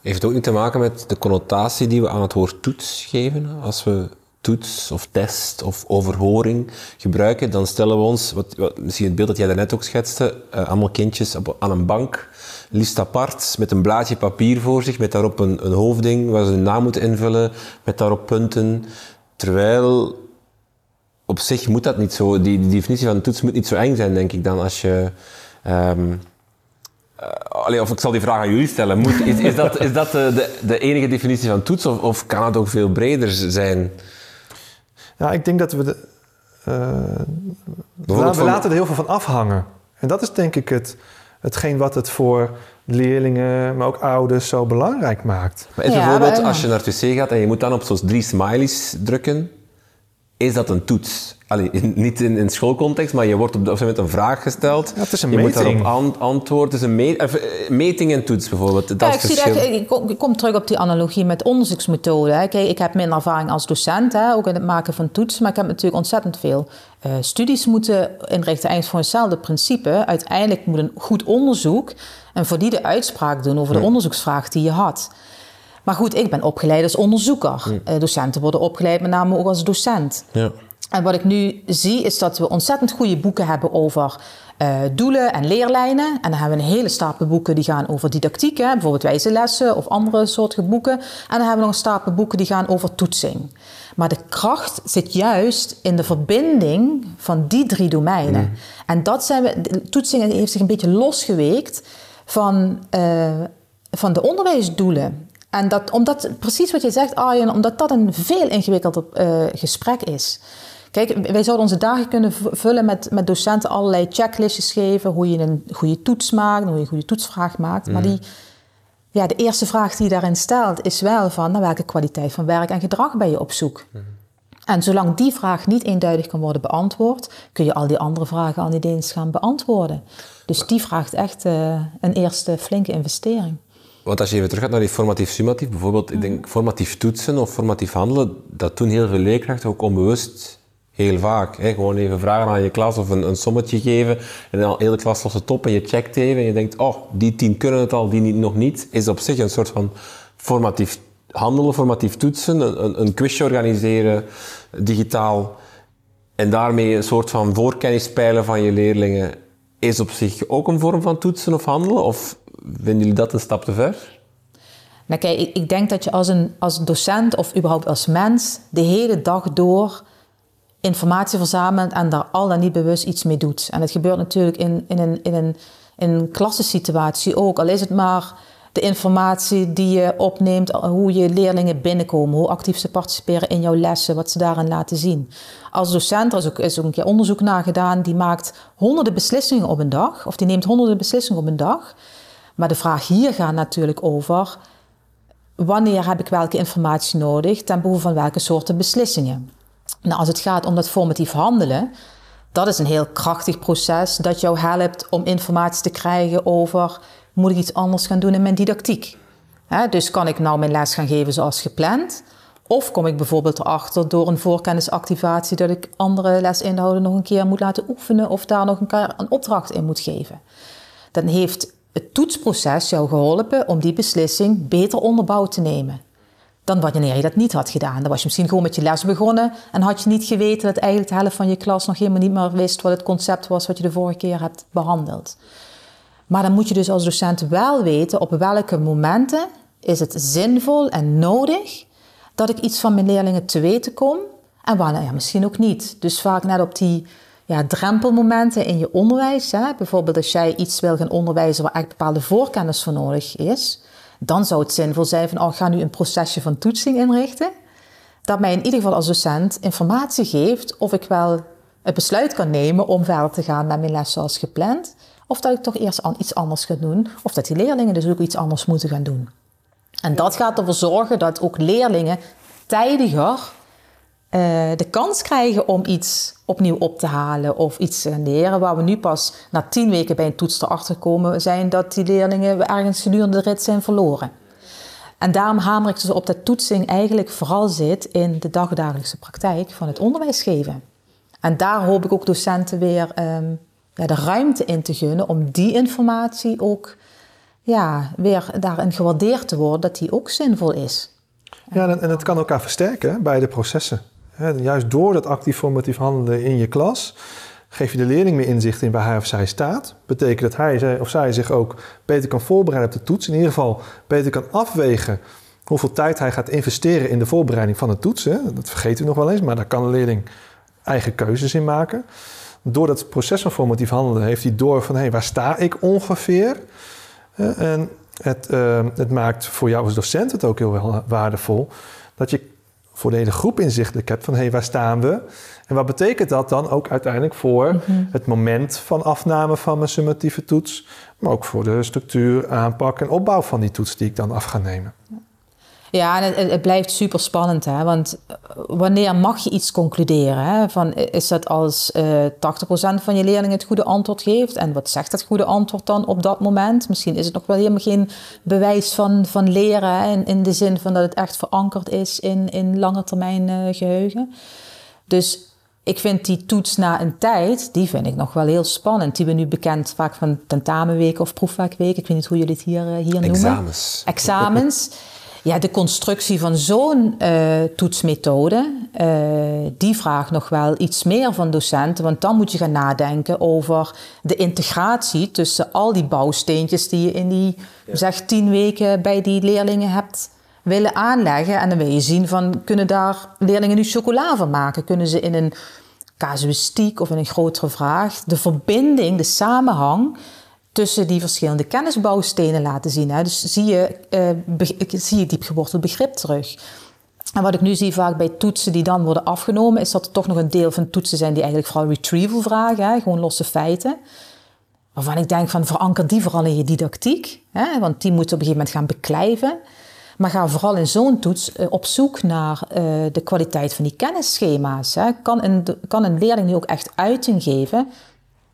Heeft het ook niet te maken met de connotatie die we aan het woord toets geven? Als we toets of test of overhoring gebruiken, dan stellen we ons, wat, misschien het beeld dat jij daarnet ook schetste, uh, allemaal kindjes aan een bank, liefst apart, met een blaadje papier voor zich, met daarop een, een hoofdding waar ze hun naam moeten invullen, met daarop punten. Terwijl op zich moet dat niet zo, die, die definitie van een toets moet niet zo eng zijn, denk ik dan, als je Um, of ik zal die vraag aan jullie stellen. Moet, is, dat, is dat de, de, enige definitie van toets of, of, kan het ook veel breder zijn? Ja, ik denk dat we... De, uh, we, laten er heel veel van afhangen. En dat is denk ik het, hetgeen wat het voor leerlingen, maar ook ouders zo belangrijk maakt. Maar is bijvoorbeeld als je naar het wc gaat en je moet dan op zo'n drie smileys drukken, is dat een toets? Allee, (laughs) niet in, in schoolcontext, maar je wordt op, moment een vraag gesteld. Ja, het is een je meting. moet daarop antwoorden. Het is een eh, meting en toets bijvoorbeeld. Dat Kijk, ik, zie dat, ik, kom, ik, kom, terug op die analogie met onderzoeksmethoden. Kijk, ik heb minder ervaring als docent, hè, ook in het maken van toetsen. Maar ik heb natuurlijk ontzettend veel uh, studies moeten inrichten. Eigenlijk voor hetzelfde principe. Uiteindelijk moet een goed onderzoek een valide uitspraak doen over de onderzoeksvraag die je had. Maar goed, ik ben opgeleid als onderzoeker. Uh, docenten worden opgeleid met name ook als docent. Ja. En wat ik nu zie is dat we ontzettend goede boeken hebben over uh, doelen en leerlijnen. En dan hebben we een hele stapel boeken die gaan over didactiek, hè, bijvoorbeeld wijze lessen of andere soorten boeken. En dan hebben we nog een stapel boeken die gaan over toetsing. Maar de kracht zit juist in de verbinding van die drie domeinen. Mm. En dat zijn we, toetsing heeft zich een beetje losgeweekt van, uh, van de onderwijsdoelen. En dat, omdat, precies wat je zegt, Arjen, omdat dat een veel ingewikkelder uh, gesprek is. Kijk, wij zouden onze dagen kunnen vullen met, met docenten allerlei checklistjes geven, hoe je een goede toets maakt, hoe je een goede toetsvraag maakt. Maar mhm. die, ja, de eerste vraag die je daarin stelt is wel van naar welke kwaliteit van werk en gedrag ben je op zoek. Mhm. En zolang die vraag niet eenduidig kan worden beantwoord, kun je al die andere vragen al niet eens gaan beantwoorden. Dus die vraagt echt uh, een eerste flinke investering. Want als je even terug gaat naar die formatief-summatief, bijvoorbeeld, ik denk formatief toetsen of formatief handelen, dat doen heel veel leerkrachten ook onbewust Heel vaak. Hè? Gewoon even vragen aan je klas of een, een sommetje geven. En dan heel de klas lost het op en je checkt even. En je denkt, oh, die tien kunnen het al, die niet, nog niet. Is op zich een soort van formatief handelen, formatief toetsen. Een, een, een quizje organiseren, digitaal. En daarmee een soort van voorkennis peilen van je leerlingen. Is op zich ook een vorm van toetsen of handelen? Of vinden jullie dat een stap te ver? Nou kijk, ik denk dat je als, een, als docent of überhaupt als mens de hele dag door informatie verzamelt en daar al dan niet bewust iets mee doet. En dat gebeurt natuurlijk in, in, een, in, een, in klassensituatie ook. Al is het maar de informatie die je opneemt, hoe je leerlingen binnenkomen, hoe actief ze participeren in jouw lessen, wat ze daarin laten zien. Als docent, er is ook, is een keer onderzoek naar gedaan, die maakt honderden beslissingen op een dag, of die neemt honderden beslissingen op een dag. Maar de vraag hier gaat natuurlijk over, wanneer heb ik welke informatie nodig ten behoeve van welke soorten beslissingen? Nou, als het gaat om dat formatief handelen, dat is een heel krachtig proces dat jou helpt om informatie te krijgen over moet ik iets anders gaan doen in mijn didactiek. dus kan ik nou mijn les gaan geven zoals gepland? Of kom ik bijvoorbeeld erachter door een voorkennisactivatie dat ik andere lesinhouden nog een keer moet laten oefenen of daar nog een een opdracht in moet geven? Dan heeft het toetsproces jou geholpen om die beslissing beter onderbouwd te nemen dan wanneer je dat niet had gedaan. Dan was je misschien gewoon met je les begonnen en had je niet geweten dat eigenlijk de helft van je klas nog helemaal niet meer wist wat het concept was wat je de vorige keer hebt behandeld. Maar dan moet je dus als docent wel weten op welke momenten is het zinvol en nodig dat ik iets van mijn leerlingen te weten kom en wanneer ja, misschien ook niet. Dus vaak net op die ja, drempelmomenten in je onderwijs. Hè? Bijvoorbeeld als jij iets wil gaan onderwijzen waar echt bepaalde voorkennis voor nodig is dan zou het zinvol zijn van, oh, ik ga nu een procesje van toetsing inrichten. Dat mij in ieder geval als docent informatie geeft of ik wel het besluit kan nemen om verder te gaan met mijn les zoals gepland. Of dat ik toch eerst iets anders ga doen. Of dat die leerlingen dus ook iets anders moeten gaan doen. En dat gaat ervoor zorgen dat ook leerlingen tijdiger eh, de kans krijgen om iets opnieuw op te halen of iets te leren. Waar we nu pas na tien weken bij een toets erachter komen zijn dat die leerlingen ergens gedurende de rit zijn verloren. En daarom hamer ik dus op dat toetsing eigenlijk vooral zit in de dagdagelijkse praktijk van het onderwijs geven. En daar hoop ik ook docenten weer ehm, ja, de ruimte in te gunnen om die informatie ook ja, weer daarin gewaardeerd te worden, dat die ook zinvol is. Ja, en, en het kan elkaar versterken bij de processen. Juist door dat actief formatief handelen in je klas, geef je de leerling meer inzicht in waar hij of zij staat. Betekent dat hij of zij zich ook beter kan voorbereiden op de toets. In ieder geval beter kan afwegen hoeveel tijd hij gaat investeren in de voorbereiding van de toets. Dat vergeet u nog wel eens, maar daar kan de leerling eigen keuzes in maken. Door dat proces van formatief handelen heeft hij door van hé, waar sta ik ongeveer? En het, uh, het maakt voor jou als docent het ook heel waardevol dat je voor de hele groep inzichtelijk hebt van hé, hey, waar staan we? En wat betekent dat dan ook uiteindelijk voor mhm. het moment van afname van mijn summatieve toets, maar ook voor de structuur, aanpak en opbouw van die toets die ik dan af ga nemen? Ja, en het, het, blijft super spannend, hè? want eh, wanneer mag je iets concluderen? Hè? Van, is dat als uh, eh, 80% van je leerlingen het goede antwoord geeft? En wat zegt dat goede antwoord dan op dat moment? Misschien is het nog wel helemaal geen bewijs van, van leren, hè? In, in de zin van dat het echt verankerd is in, in langetermijn uh, geheugen. Dus ik vind die toets na een tijd, die vind ik nog wel heel spannend. Die we nu bekend vaak van tentamenweken of proefwerkweken. Ik weet niet hoe jullie het hier, hier noemen. Examens. Examens. (laughs) Ja, de constructie van zo'n uh, toetsmethode, uh, die vraagt nog wel iets meer van docenten. Want dan moet je gaan nadenken over de integratie tussen al die bouwsteentjes die je in die zeg tien weken bij die leerlingen hebt willen aanleggen. En dan wil je zien van, kunnen daar leerlingen nu chocola van maken? Kunnen ze in een casuïstiek of in een grotere vraag de verbinding, de samenhang tussen die verschillende kennisbouwstenen laten zien. Hè. Dus zie je, uh, zie je diepgeworteld begrip terug. En wat ik nu zie vaak bij toetsen die dan worden afgenomen, is dat er toch nog een deel van toetsen zijn die eigenlijk vooral retrieval vragen, hè, gewoon losse feiten. Waarvan ik denk van veranker die vooral in je didactiek, hè, want die moeten op een gegeven moment gaan beklijven. Maar ga vooral in zo'n toets uh, op zoek naar uh, de kwaliteit van die kennisschema's. Hè. Kan, kan een leerling nu ook echt uiting geven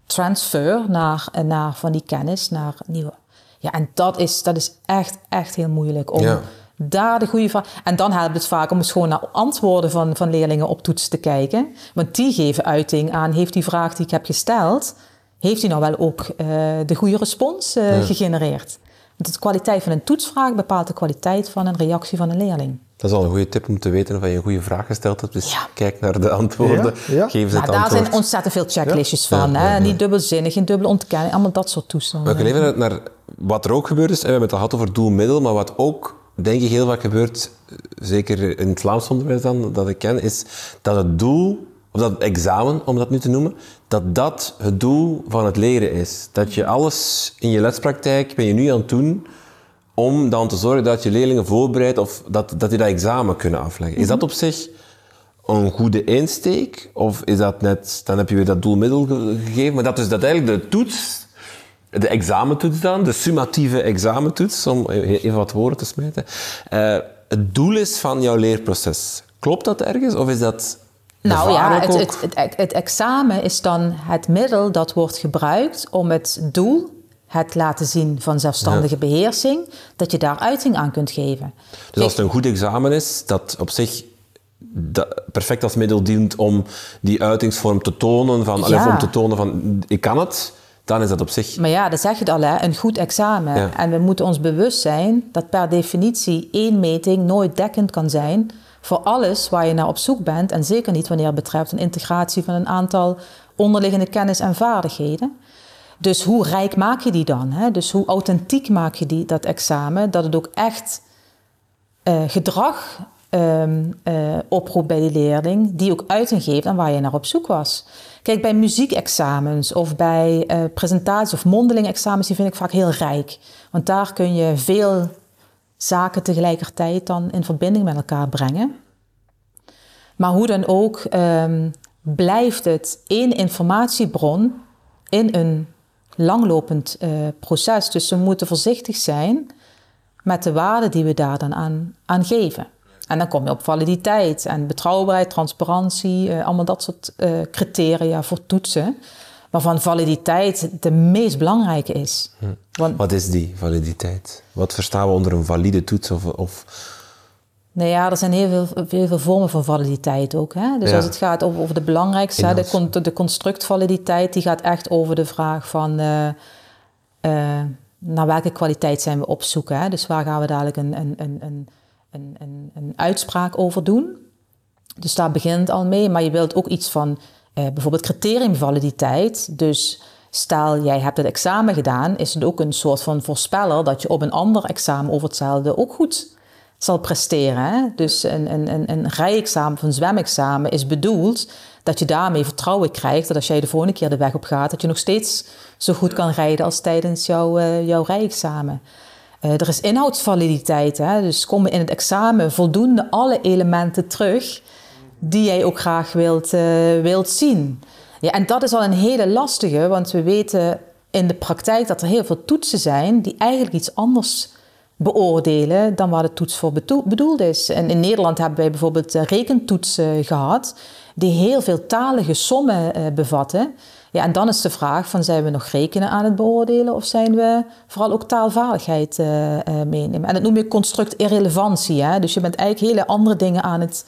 transfer naar, naar van die kennis naar nieuwe. Ja, en dat is, dat is echt, echt heel moeilijk om daar de goede vraag. En dan helpt het vaak om eens gewoon naar antwoorden van, van leerlingen op toets te kijken. Want die geven uiting aan: heeft die vraag die ik heb gesteld, heeft die nou wel ook uh, de goede respons uh, gegenereerd? Want de kwaliteit van een toetsvraag bepaalt de kwaliteit van een reactie van een leerling. Dat is al een goede tip om te weten of je een goede vraag gesteld hebt. Dus kijk naar de antwoorden, ja, geef ze het nou, Daar zijn ontzettend veel checklistjes van. Hè? Niet dubbelzinnig, geen dubbele ontkenning, allemaal dat soort toestanden. We kunnen even naar wat er ook gebeurd is. We hebben het al gehad over doelmiddel, maar wat ook denk ik heel vaak gebeurt, zeker in het Vlaams onderwijs dan, dat ik ken, is dat het doel, of dat examen, om dat nu te noemen, dat dat het doel van het leren is. Dat je alles in je lespraktijk ben je nu aan het doen om dan te zorgen dat je leerlingen voorbereidt of dat, dat die dat examen kunnen afleggen. Is dat op zich een goede insteek? Of is dat net, dan heb je weer dat doelmiddel gegeven, maar dat is dat eigenlijk de toets, de examentoets dan, de summatieve examentoets, om even wat woorden te smijten, uh, het doel is van jouw leerproces. Klopt dat ergens of is dat nou ja, het, het, het, het, examen is dan het middel dat wordt gebruikt om het doel het laten zien van zelfstandige beheersing, dat je daar uiting aan kunt geven. Dus als het een goed examen is, dat op zich perfect als middel dient om die uitingsvorm te tonen, van, ja. om te tonen van ik kan het, dan is dat op zich... Maar ja, dat zeg je het al, hè, een goed examen. En we moeten ons bewust zijn dat per definitie één meting nooit dekkend kan zijn voor alles waar je naar op zoek bent. En zeker niet wanneer het betreft een integratie van een aantal onderliggende kennis en vaardigheden. Dus hoe rijk maak je die dan? Hè? Dus hoe authentiek maak je die, dat examen? Dat het ook echt uh, gedrag um, uh, oproept bij die leerling, die ook uiting geeft aan waar je naar op zoek was. Kijk, bij muziekexamens of bij uh, presentaties of mondeling examens, die vind ik vaak heel rijk. Want daar kun je veel zaken tegelijkertijd dan in verbinding met elkaar brengen. Maar hoe dan ook, um, blijft het één informatiebron in een langlopend uh, proces. Dus we moeten voorzichtig zijn met de waarden die we daar dan aan, geven. En dan kom je op validiteit en betrouwbaarheid, transparantie, uh, allemaal dat soort uh, criteria voor toetsen. Waarvan validiteit de meest belangrijke is. Hm. Want, Wat is die validiteit? Wat verstaan we onder een valide toets? Of, of... Nou ja, er zijn heel veel, heel veel vormen van validiteit ook. Hè? Dus als het gaat over, over de belangrijkste, de, de constructvaliditeit, die gaat echt over de vraag van uh, naar welke kwaliteit zijn we op zoek. Hè? Dus waar gaan we dadelijk een, een, een, een een, een, een uitspraak over doen. Dus daar begint het al mee. Maar je wilt ook iets van eh, bijvoorbeeld criteriumvaliditeit. Dus stel jij hebt het examen gedaan, is het ook een soort van voorspeller dat je op een ander examen over hetzelfde ook goed zal presteren. Hè? Dus een, een, een, een rijexamen of een zwemexamen is bedoeld dat je daarmee vertrouwen krijgt dat als jij de volgende keer de weg op gaat, dat je nog steeds zo goed kan rijden als tijdens jouw, uh, jouw rijexamen. Uh, er is inhoudsvaliditeit, hè? dus komen in het examen voldoende alle elementen terug die jij ook graag wilt, uh, wilt zien. Ja, en dat is al een hele lastige, want we weten in de praktijk dat er heel veel toetsen zijn die eigenlijk iets anders beoordelen dan waar de toets voor bedoeld is. En in Nederland hebben wij bijvoorbeeld rekentoetsen gehad die heel veel talige sommen uh, bevatten. Ja, en dan is de vraag van zijn we nog rekenen aan het beoordelen of zijn we vooral ook taalvaardigheid meenemen. En dat noem je construct irrelevantie. Hè? Dus je bent eigenlijk hele andere dingen aan het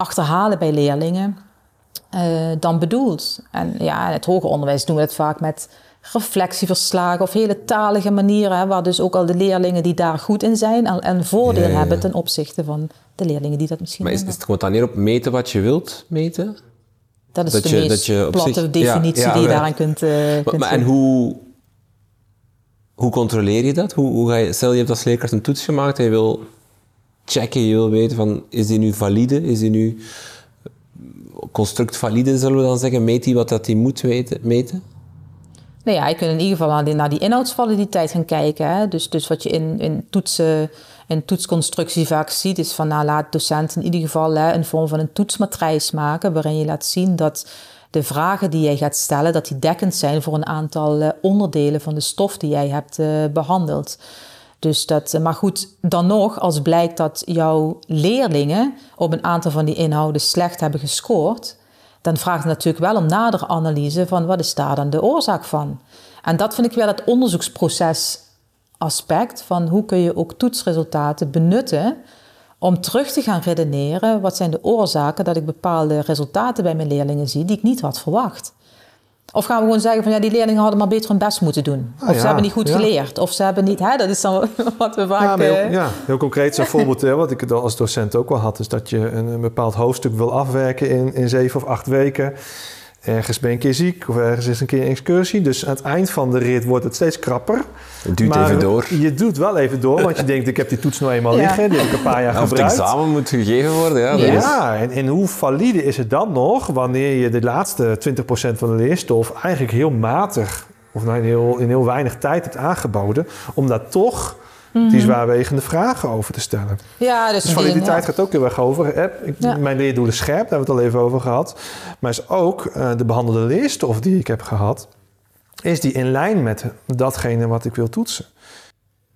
achterhalen bij leerlingen uh, dan bedoeld. En ja, in het hoger onderwijs doen we het vaak met reflectieverslagen of hele talige manieren, hè, waar dus ook al de leerlingen die daar goed in zijn een voordeel hebben ten opzichte van de leerlingen die dat misschien Maar is, is het gewoon dan neer op meten wat je wilt meten? Dat is de je, meest je platte definitie die je daaraan kunt, uh, kunt maar, En hoe, hoe controleer je dat? Hoe, hoe ga je, stel je hebt als leerkracht een toets gemaakt en je wil checken, je wil weten van is die nu valide, is die nu construct valide, zullen we dan zeggen? Meet hij wat dat hij moet weten, meten? Nou ja, je kunt in ieder geval naar die, naar die inhoudsvaliditeit gaan kijken. Hè? Dus, dus wat je in, in toetsen in toetsconstructie vaak ziet, is van nou, laat docenten in ieder geval hè, een vorm van een toetsmatrijs maken, waarin je laat zien dat de vragen die jij gaat stellen, dat die dekkend zijn voor een aantal uh, onderdelen van de stof die jij hebt uh, behandeld. Dus dat, maar goed, dan nog, als blijkt dat jouw leerlingen op een aantal van die inhouden slecht hebben gescoord, dan vraagt het natuurlijk wel om nadere analyse van wat is daar dan de oorzaak van. En dat vind ik wel het onderzoeksproces aspect van hoe kun je ook toetsresultaten benutten om terug te gaan redeneren wat zijn de oorzaken dat ik bepaalde resultaten bij mijn leerlingen zie die ik niet had verwacht. Of gaan we gewoon zeggen van ja, die leerlingen hadden maar beter hun best moeten doen. Ah, of ze hebben niet goed geleerd. Of ze hebben niet, hè, dat is dan (laughs) wat we vaak... Ja, heel, eh, ja, heel concreet zo'n voorbeeld, hè, wat ik als docent ook wel had, is dat je een, een bepaald hoofdstuk wil afwerken in, in zeven of acht weken. Ergens ben je een keer ziek of ergens is een keer een excursie. Dus aan het eind van de rit wordt het steeds krapper. Het duurt even door. Je doet wel even door, want je (laughs) denkt ik heb die toets nou eenmaal liggen. Die heb ik een paar jaar gebruikt. (laughs) Of het examen moet gegeven worden. Ja, ja en, en, hoe valide is het dan nog wanneer je de laatste 20% van de leerstof eigenlijk heel matig of nou in, heel, in heel weinig tijd hebt aangeboden. Om daar toch die mhm. zwaarwegende vragen over te stellen. Ja, dus, dus validiteit gaat ook heel erg over. Hè? Mijn leerdoelen scherp, daar hebben we het al even over gehad. Maar is ook uh, de behandelde leerstof die ik heb gehad, is die in lijn met datgene wat ik wil toetsen.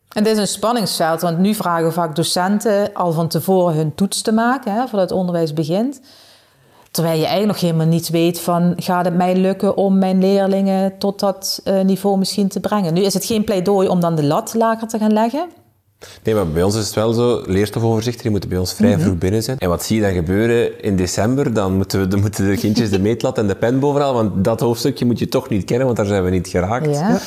En dit is een spanningsveld, want nu vragen vaak docenten al van tevoren hun toets te maken, hè, voordat het onderwijs begint. Terwijl je eigenlijk nog helemaal niet weet van gaat het mij lukken om mijn leerlingen tot dat uh, niveau misschien te brengen. Nu is het geen pleidooi om dan de lat lager te gaan leggen. Nee, maar bij ons is het wel zo, leerstofoverzichten die moeten bij ons vrij mhm. vroeg binnen zijn. En wat zie je dan gebeuren in december? Dan moeten, we, dan moeten de kindjes de meetlat en de pen bovenal, want dat hoofdstukje moet je toch niet kennen, want daar zijn we niet geraakt. Ja.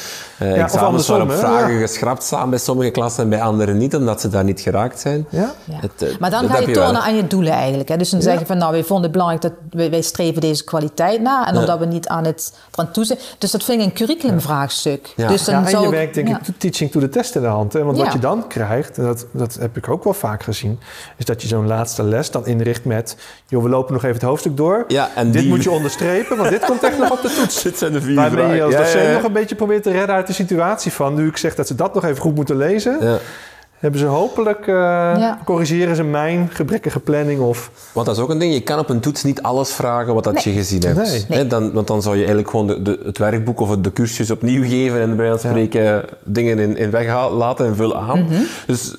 Uh, ja, examens waarop vragen ja. geschrapt staan bij sommige klassen en bij anderen niet, omdat ze daar niet geraakt zijn. Ja. Het, uh, maar dan ga je tonen aan je doelen eigenlijk. Hè? Dus dan zeg je van, nou, wij vonden het belangrijk dat wij, wij streven deze kwaliteit na, en omdat we niet aan het aan toezien. Dus dat vind ik een curriculumvraagstuk. Dus dan en je werkt denk ik teaching to the test in de hand. Hè? Want wat je dan krijgt, en dat, dat heb ik ook wel vaak gezien, is dat je zo'n laatste les dan inricht met, joh, we lopen nog even het hoofdstuk door. Ja, en dit moet je onderstrepen, want dit komt echt nog op de toets. (laughs) dit zijn de vier Waarmee je als docent nog een beetje probeert te redden uit de situatie van, nu ik zeg dat ze dat nog even goed moeten lezen. Hebben ze hopelijk, uh, corrigeren ze mijn gebrekkige planning of... Want dat is ook een ding, je kan op een toets niet alles vragen wat dat je gezien hebt. Nee. Dan, want dan zou je eigenlijk gewoon de, de, het werkboek of de cursus opnieuw geven en bij spreken dingen in, in weg laten en vullen aan. Mhm. Dus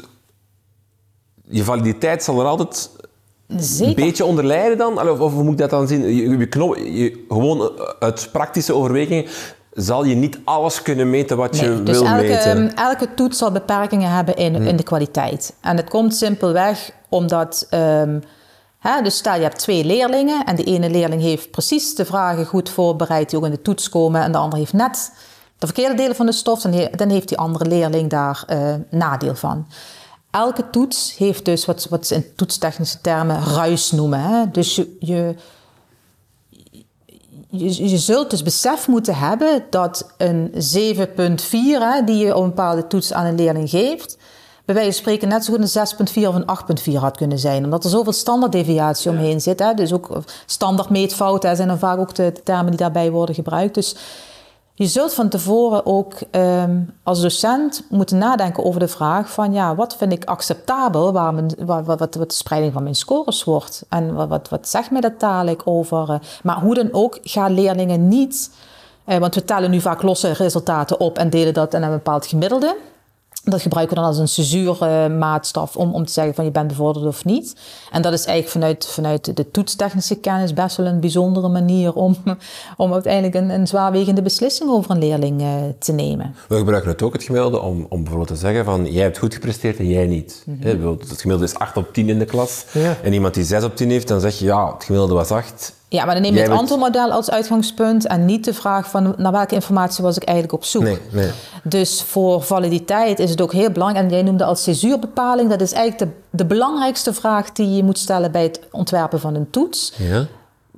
je validiteit zal er altijd Zeker. een beetje onder lijden dan? Of, of hoe moet ik dat dan zien? Je, je, je, gewoon uit praktische overwegingen zal je niet alles kunnen meten wat je dus wil elke, meten. elke toets zal beperkingen hebben in, hm. in de kwaliteit. En het komt simpelweg omdat... Um, hè, dus stel je hebt twee leerlingen en de ene leerling heeft precies de vragen goed voorbereid die ook in de toets komen en de andere heeft net de verkeerde delen van de stof, dan, dan heeft die andere leerling daar uh, nadeel van. Elke toets heeft dus wat, wat ze in toetstechnische termen ruis noemen. Hè? Dus je, je je, je zult dus besef moeten hebben dat een 7,4 die je op een bepaalde toets aan een leerling geeft, bij wijze van spreken net zo goed een 6,4 of een 8,4 had kunnen zijn. Omdat er zoveel standaarddeviatie omheen zit. Hè? Dus ook standaard meetfouten zijn dan vaak ook de, de termen die daarbij worden gebruikt. Dus je zult van tevoren ook um, als docent moeten nadenken over de vraag van ja, wat vind ik acceptabel waar mijn, wat, wat, wat, de spreiding van mijn scores wordt. En wat, wat, wat zegt mij dat dadelijk over. Uh, maar hoe dan ook, gaan leerlingen niet, uh, want we tellen nu vaak losse resultaten op en delen dat in een bepaald gemiddelde. Dat gebruiken we dan als een censuurmaatstaf om, om te zeggen van je bent bevorderd of niet. En dat is eigenlijk vanuit, vanuit de toetstechnische kennis best wel een bijzondere manier om, (laughs) om uiteindelijk een, een zwaarwegende beslissing over een leerling uh, te nemen. We gebruiken het ook, het gemiddelde, om, om bijvoorbeeld te zeggen van jij hebt goed gepresteerd en jij niet. Mm -hmm. Het gemiddelde is 8 op 10 in de klas. Ja. En iemand die 6 op 10 heeft, dan zeg je ja, het gemiddelde was 8 ja, maar dan neem je het antwoordmodel als uitgangspunt en niet de vraag van naar welke informatie was ik eigenlijk op zoek. Nee, nee. Dus voor validiteit is het ook heel belangrijk. En jij noemde als césuurbepaling, dat is eigenlijk de, de belangrijkste vraag die je moet stellen bij het ontwerpen van een toets. Ja.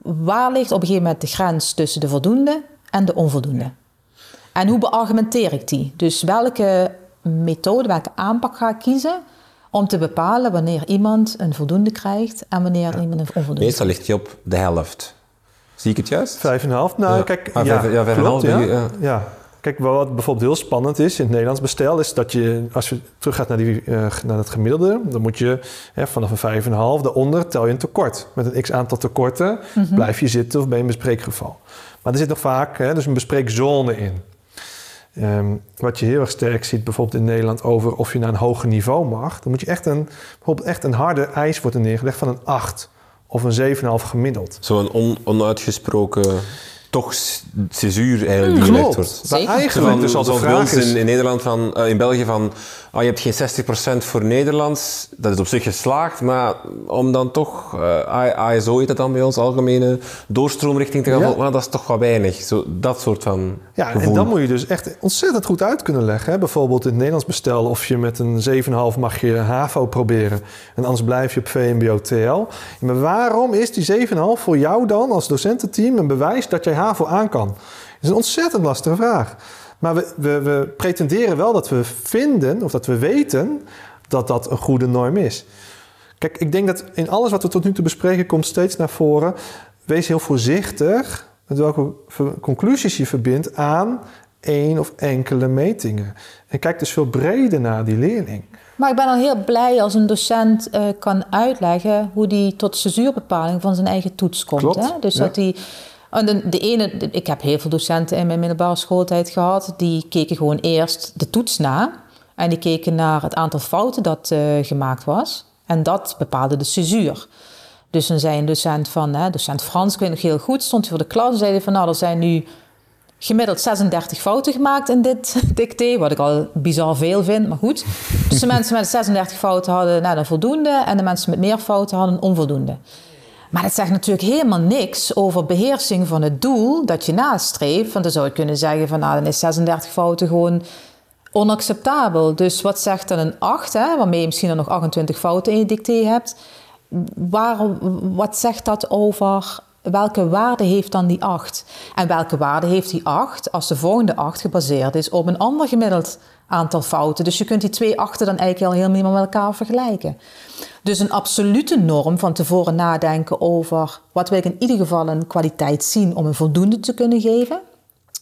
Waar ligt op een gegeven moment de grens tussen de voldoende en de onvoldoende? En hoe beargumenteer ik die? Dus welke methode, welke aanpak ga ik kiezen om te bepalen wanneer iemand een voldoende krijgt en wanneer iemand een onvoldoende Meestal ligt hij op de helft. Zie ik het juist? Vijf en een half. Nou, kijk, ah, ja, ja, vijf en half. Ja. ja. Kijk, wat bijvoorbeeld heel spannend is in het Nederlands bestel, is dat je, als je teruggaat naar, die, uh, naar het gemiddelde, dan moet je hè, vanaf een vijf en een half, daaronder tel je een tekort. Met een x aantal tekorten mhm. blijf je zitten of ben je een bespreekgeval. Maar er zit nog vaak hè, dus een bespreekzone in. Ehm, wat je heel erg sterk ziet, bijvoorbeeld in Nederland, over of je naar een hoger niveau mag, dan moet je echt een, bijvoorbeeld echt een harde eis worden neergelegd van een 8 of een 7,5 gemiddeld. Zo'n on, onuitgesproken toch césuur eigenlijk die gelegd wordt. Maar eigenlijk dus als de vraag is... In, in Nederland van, uh, in België van, oh, je hebt geen 60% voor Nederlands, dat is op zich geslaagd, maar om dan toch, uh, ASO heet dat dan bij ons, algemene doorstroomrichting te gaan ja. maar dat is toch wat weinig. Zo, dat soort van Ja, en dan moet je dus echt ontzettend goed uit kunnen leggen. Hè? Bijvoorbeeld in het Nederlands bestel, of je met een 7,5 mag je HAVO proberen en anders blijf je op VMBO TL. Maar waarom is die 7,5 voor jou dan als docententeam een bewijs dat jij HAVO aan kan? Dat is een ontzettend lastige vraag. Maar we, we, we, pretenderen wel dat we vinden of dat we weten dat dat een goede norm is. Kijk, ik denk dat in alles wat we tot nu toe bespreken komt steeds naar voren. Wees heel voorzichtig met welke conclusies je verbindt aan één of enkele metingen. En kijk dus veel breder naar die leerling. Maar ik ben al heel blij als een docent uh, kan uitleggen hoe die tot censuurbepaling van zijn eigen toets komt. Klopt, hè? Dus dat die en de, de, ene, ik heb heel veel docenten in mijn middelbare schooltijd gehad, die keken gewoon eerst de toets na. En die keken naar het aantal fouten dat uh, gemaakt was. En dat bepaalde de césuur. Dus dan zei een docent van, hè, docent Frans, ik weet nog heel goed, stond voor de klas en zei van, nou, er zijn nu gemiddeld 36 fouten gemaakt in dit (laughs) dicté, wat ik al bizar veel vind, maar goed. Dus de mensen met 36 fouten hadden nou, een voldoende en de mensen met meer fouten hadden een onvoldoende. Maar dat zegt natuurlijk helemaal niks over beheersing van het doel dat je nastreeft. Want dan zou je kunnen zeggen van nou, dan is 36 fouten gewoon onacceptabel. Dus wat zegt dan een 8, hè, waarmee je misschien dan nog 28 fouten in je dicté hebt? Waar, wat zegt dat over welke waarde heeft dan die 8? En welke waarde heeft die 8 als de volgende 8 gebaseerd is op een ander gemiddeld aantal fouten? Dus je kunt die twee achten dan eigenlijk al helemaal met elkaar vergelijken. Dus een absolute norm van tevoren nadenken over wat wil ik in ieder geval een kwaliteit zien om een voldoende te kunnen geven.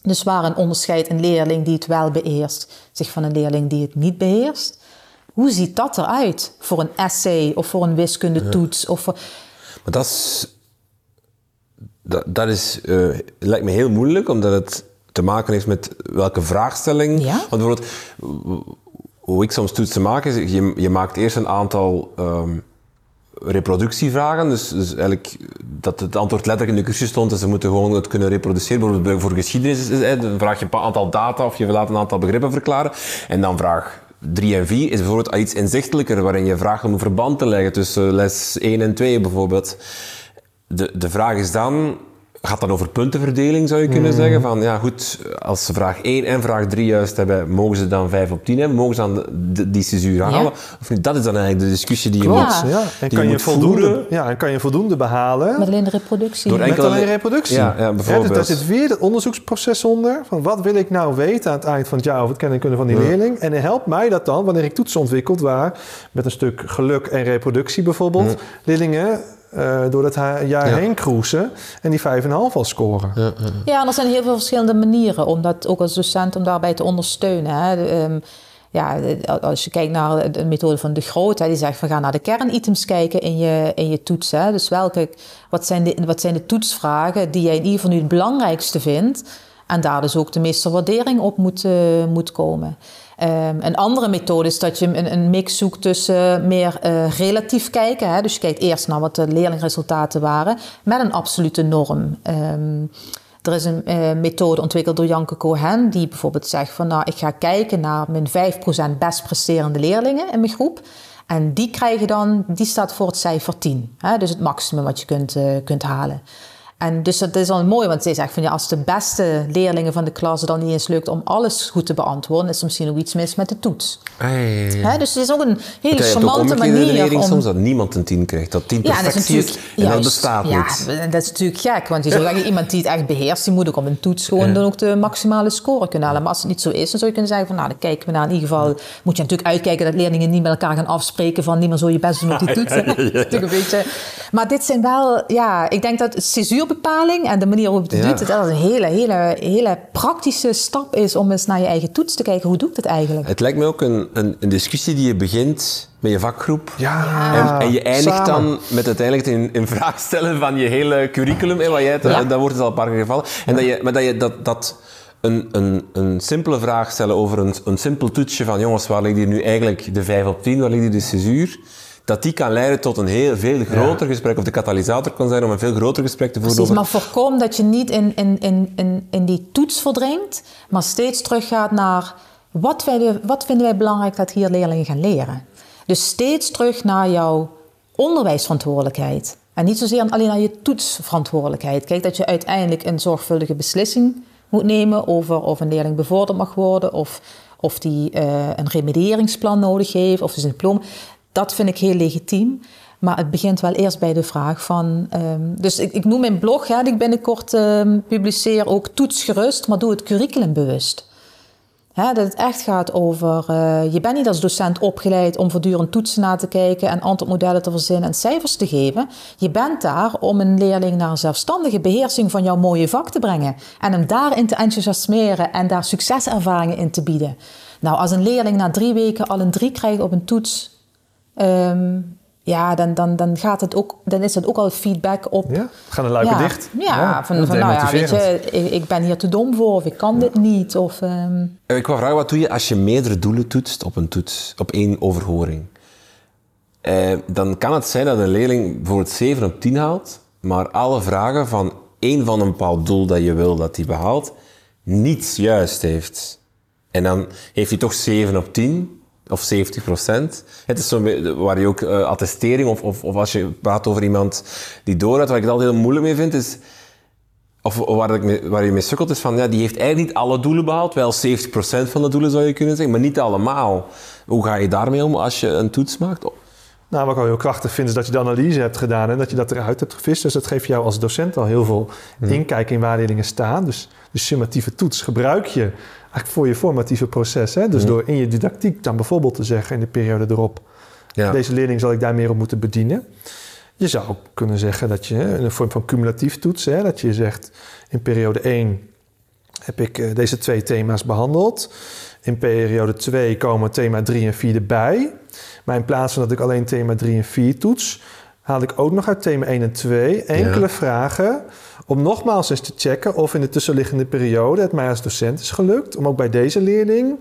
Dus waar een onderscheid een leerling die het wel beheerst zich van een leerling die het niet beheerst. Hoe ziet dat eruit voor een essay of voor een wiskundetoets? Of voor... Maar dat is... Dat, dat is, eh, lijkt me heel moeilijk, omdat het te maken heeft met welke vraagstelling. Ja? Want bijvoorbeeld, hoe ik soms toetsen maak, is je, je maakt eerst een aantal ehm, reproductievragen. Dus, dus eigenlijk dat het antwoord letterlijk in de cursus stond en ze moeten gewoon het kunnen reproduceren. Bijvoorbeeld voor geschiedenis is, is, dan vraag je een aantal data of je laat een aantal begrippen verklaren. En dan vraag 3 en 4 is bijvoorbeeld iets inzichtelijker, waarin je vraagt om een verband te leggen tussen les 1 en 2 bijvoorbeeld. De, de vraag is dan, gaat dat over puntenverdeling, zou je kunnen Hmm. zeggen? Van ja, goed, als ze vraag 1 en vraag 3 juist hebben, mogen ze dan 5 op 10 hebben? Mogen ze dan de- de- die césuur halen? Of niet? Dat is dan eigenlijk de discussie die je Klopt, moet, ja. En die kan je, moet voldoende, voeren. ja, en kan je voldoende behalen Met alleen de reproductie. Door met enkele- alleen reproductie? Ja, ja, bijvoorbeeld. dus daar zit weer het onderzoeksproces onder. Van wat wil ik nou weten aan het eind van het jaar over het kennen en kunnen van die leerling? En helpt mij dat dan wanneer ik toetsen ontwikkeld waar met een stuk geluk en reproductie bijvoorbeeld, leerlingen eh, door het jaar Ja. heen cruisen en die 5,5 al scoren. Ja, ja. Ja, en er zijn heel veel verschillende manieren om dat ook als docent om daarbij te ondersteunen. Hè. Ehm, ja, als je kijkt naar de methode van de Groot, hè, die zegt van ga naar de kernitems kijken in je, in je toets. Hè. Dus welke, wat, zijn de, wat zijn de toetsvragen die jij in ieder geval nu het belangrijkste vindt? En daar dus ook de meeste waardering op moet, eh, moet komen. Ehm, een andere methode is dat je een, een mix zoekt tussen meer eh, relatief kijken. Hè? Dus je kijkt eerst naar wat de leerlingresultaten waren met een absolute norm. Ehm, er is een eh, methode ontwikkeld door Janke Cohen, die bijvoorbeeld zegt van nou, ik ga kijken naar mijn 5% best presterende leerlingen in mijn groep. En die krijgen dan, die staat voor het cijfer 10. Hè? Dus het maximum wat je kunt, eh, kunt halen. En dus dat is al mooi, want zij zegt van ja, als de beste leerlingen van de klas het dan niet eens lukt om alles goed te beantwoorden, is er misschien ook iets mis met de toets. Hey. Hè? Dus het is ook een hele charmante manier om... soms dat niemand een 10 krijgt. Dat 10 Ja, dat is en dat bestaat ja, niet. dat is natuurlijk gek, want je zou zeggen, iemand die het echt beheerst, die moet ook op een toets gewoon dan ook de maximale score kunnen halen. Maar als het niet zo is, dan zou je kunnen zeggen van, nou, dan kijken we naar in ieder geval, moet je natuurlijk uitkijken dat leerlingen niet met elkaar gaan afspreken van, niemand zal je best doen op die (laughs) toets. hè. Natuurlijk een beetje. Maar dit zijn wel, ja, ik denk dat césuurbepaling en de manier waarop je het Ja. doet, dat dat een hele, hele, hele praktische stap is om eens naar je eigen toets te kijken. Hoe doe ik dat eigenlijk? Het lijkt me ook een, een, een discussie die je begint met je vakgroep. Ja, En, en je eindigt samen. dan met uiteindelijk in, in vraag stellen van je hele curriculum. Hè, wat jij Ja. Dat wordt het al een paar keer gevallen. En dat je, maar dat je dat, dat een, een, een simpele vraag stellen over een, een simpel toetsje van jongens, waar ligt hier nu eigenlijk de 5 op 10, waar ligt hier de césuur? Dat die kan leiden tot een heel veel groter gesprek, of de katalysator kan zijn om een veel groter gesprek te voeren Precies, over... maar voorkom dat je niet in, in, in, in, in die toets verdringt, maar steeds teruggaat naar wat, wij wat vinden wij belangrijk dat hier leerlingen gaan leren. Dus steeds terug naar jouw onderwijsverantwoordelijkheid. En niet zozeer alleen naar je toetsverantwoordelijkheid. Kijk, dat je uiteindelijk een zorgvuldige beslissing moet nemen over of een leerling bevorderd mag worden, of, of die eh, een remedieringsplan nodig heeft, of dus een diploma. Dat vind ik heel legitiem. Maar het begint wel eerst bij de vraag van. ehm, dus ik, ik noem mijn blog, ja, die ik binnenkort ehm, publiceer, ook toetsgerust, maar doe het curriculum bewust. Dat het echt gaat over. eh, je bent niet als docent opgeleid om voortdurend toetsen na te kijken en antwoordmodellen te verzinnen en cijfers te geven. Je bent daar om een leerling naar een zelfstandige beheersing van jouw mooie vak te brengen. En hem daarin te enthousiasmeren en daar succeservaringen in te bieden. Nou, als een leerling na drie weken al een drie krijgt op een toets. Ehm, ja, dan, dan, dan, gaat het ook, dan is het ook al feedback op Ja, gaan de luiken ja, dicht. Ja, van, van nou ja, weet je, ik, ik ben hier te dom voor of ik kan dit niet. Of, ehm, Eh, Ik wou vragen, wat doe je als je meerdere doelen toetst op een toets, op één overhoring? Eh, dan kan het zijn dat een leerling bijvoorbeeld 7 op 10 haalt, maar alle vragen van één van een bepaald doel dat je wil dat hij behaalt, niets juist heeft. En dan heeft hij toch 7 op 10 of 70 procent. Het is zo waar je ook eh, attestering of, of, of als je praat over iemand die doorgaat, waar ik het altijd heel moeilijk mee vind, is of waar, waar je mee sukkelt is van, ja, die heeft eigenlijk niet alle doelen behaald. Wel 70% van de doelen zou je kunnen zeggen, maar niet allemaal. Hoe ga je daarmee om als je een toets maakt? Nou, wat ik al heel krachtig vind, is dat je de analyse hebt gedaan en dat je dat eruit hebt gevist. Dus dat geeft jou als docent al heel veel inkijk in waar leerlingen staan. Dus de summatieve toets gebruik je eigenlijk voor je formatieve proces. Hè? Dus door in je didactiek dan bijvoorbeeld te zeggen in de periode erop, Ja. deze leerling zal ik daar meer op moeten bedienen. Je zou ook kunnen zeggen dat je een vorm van cumulatief toetsen, hè, dat je zegt in periode 1 heb ik eh, deze twee thema's behandeld. in periode 2 komen thema 3 en 4 erbij. Maar in plaats van dat ik alleen thema 3 en 4 toets, haal ik ook nog uit thema 1 en 2 enkele Ja. vragen om nogmaals eens te checken of in de tussenliggende periode het mij als docent is gelukt. Om ook bij deze leerling,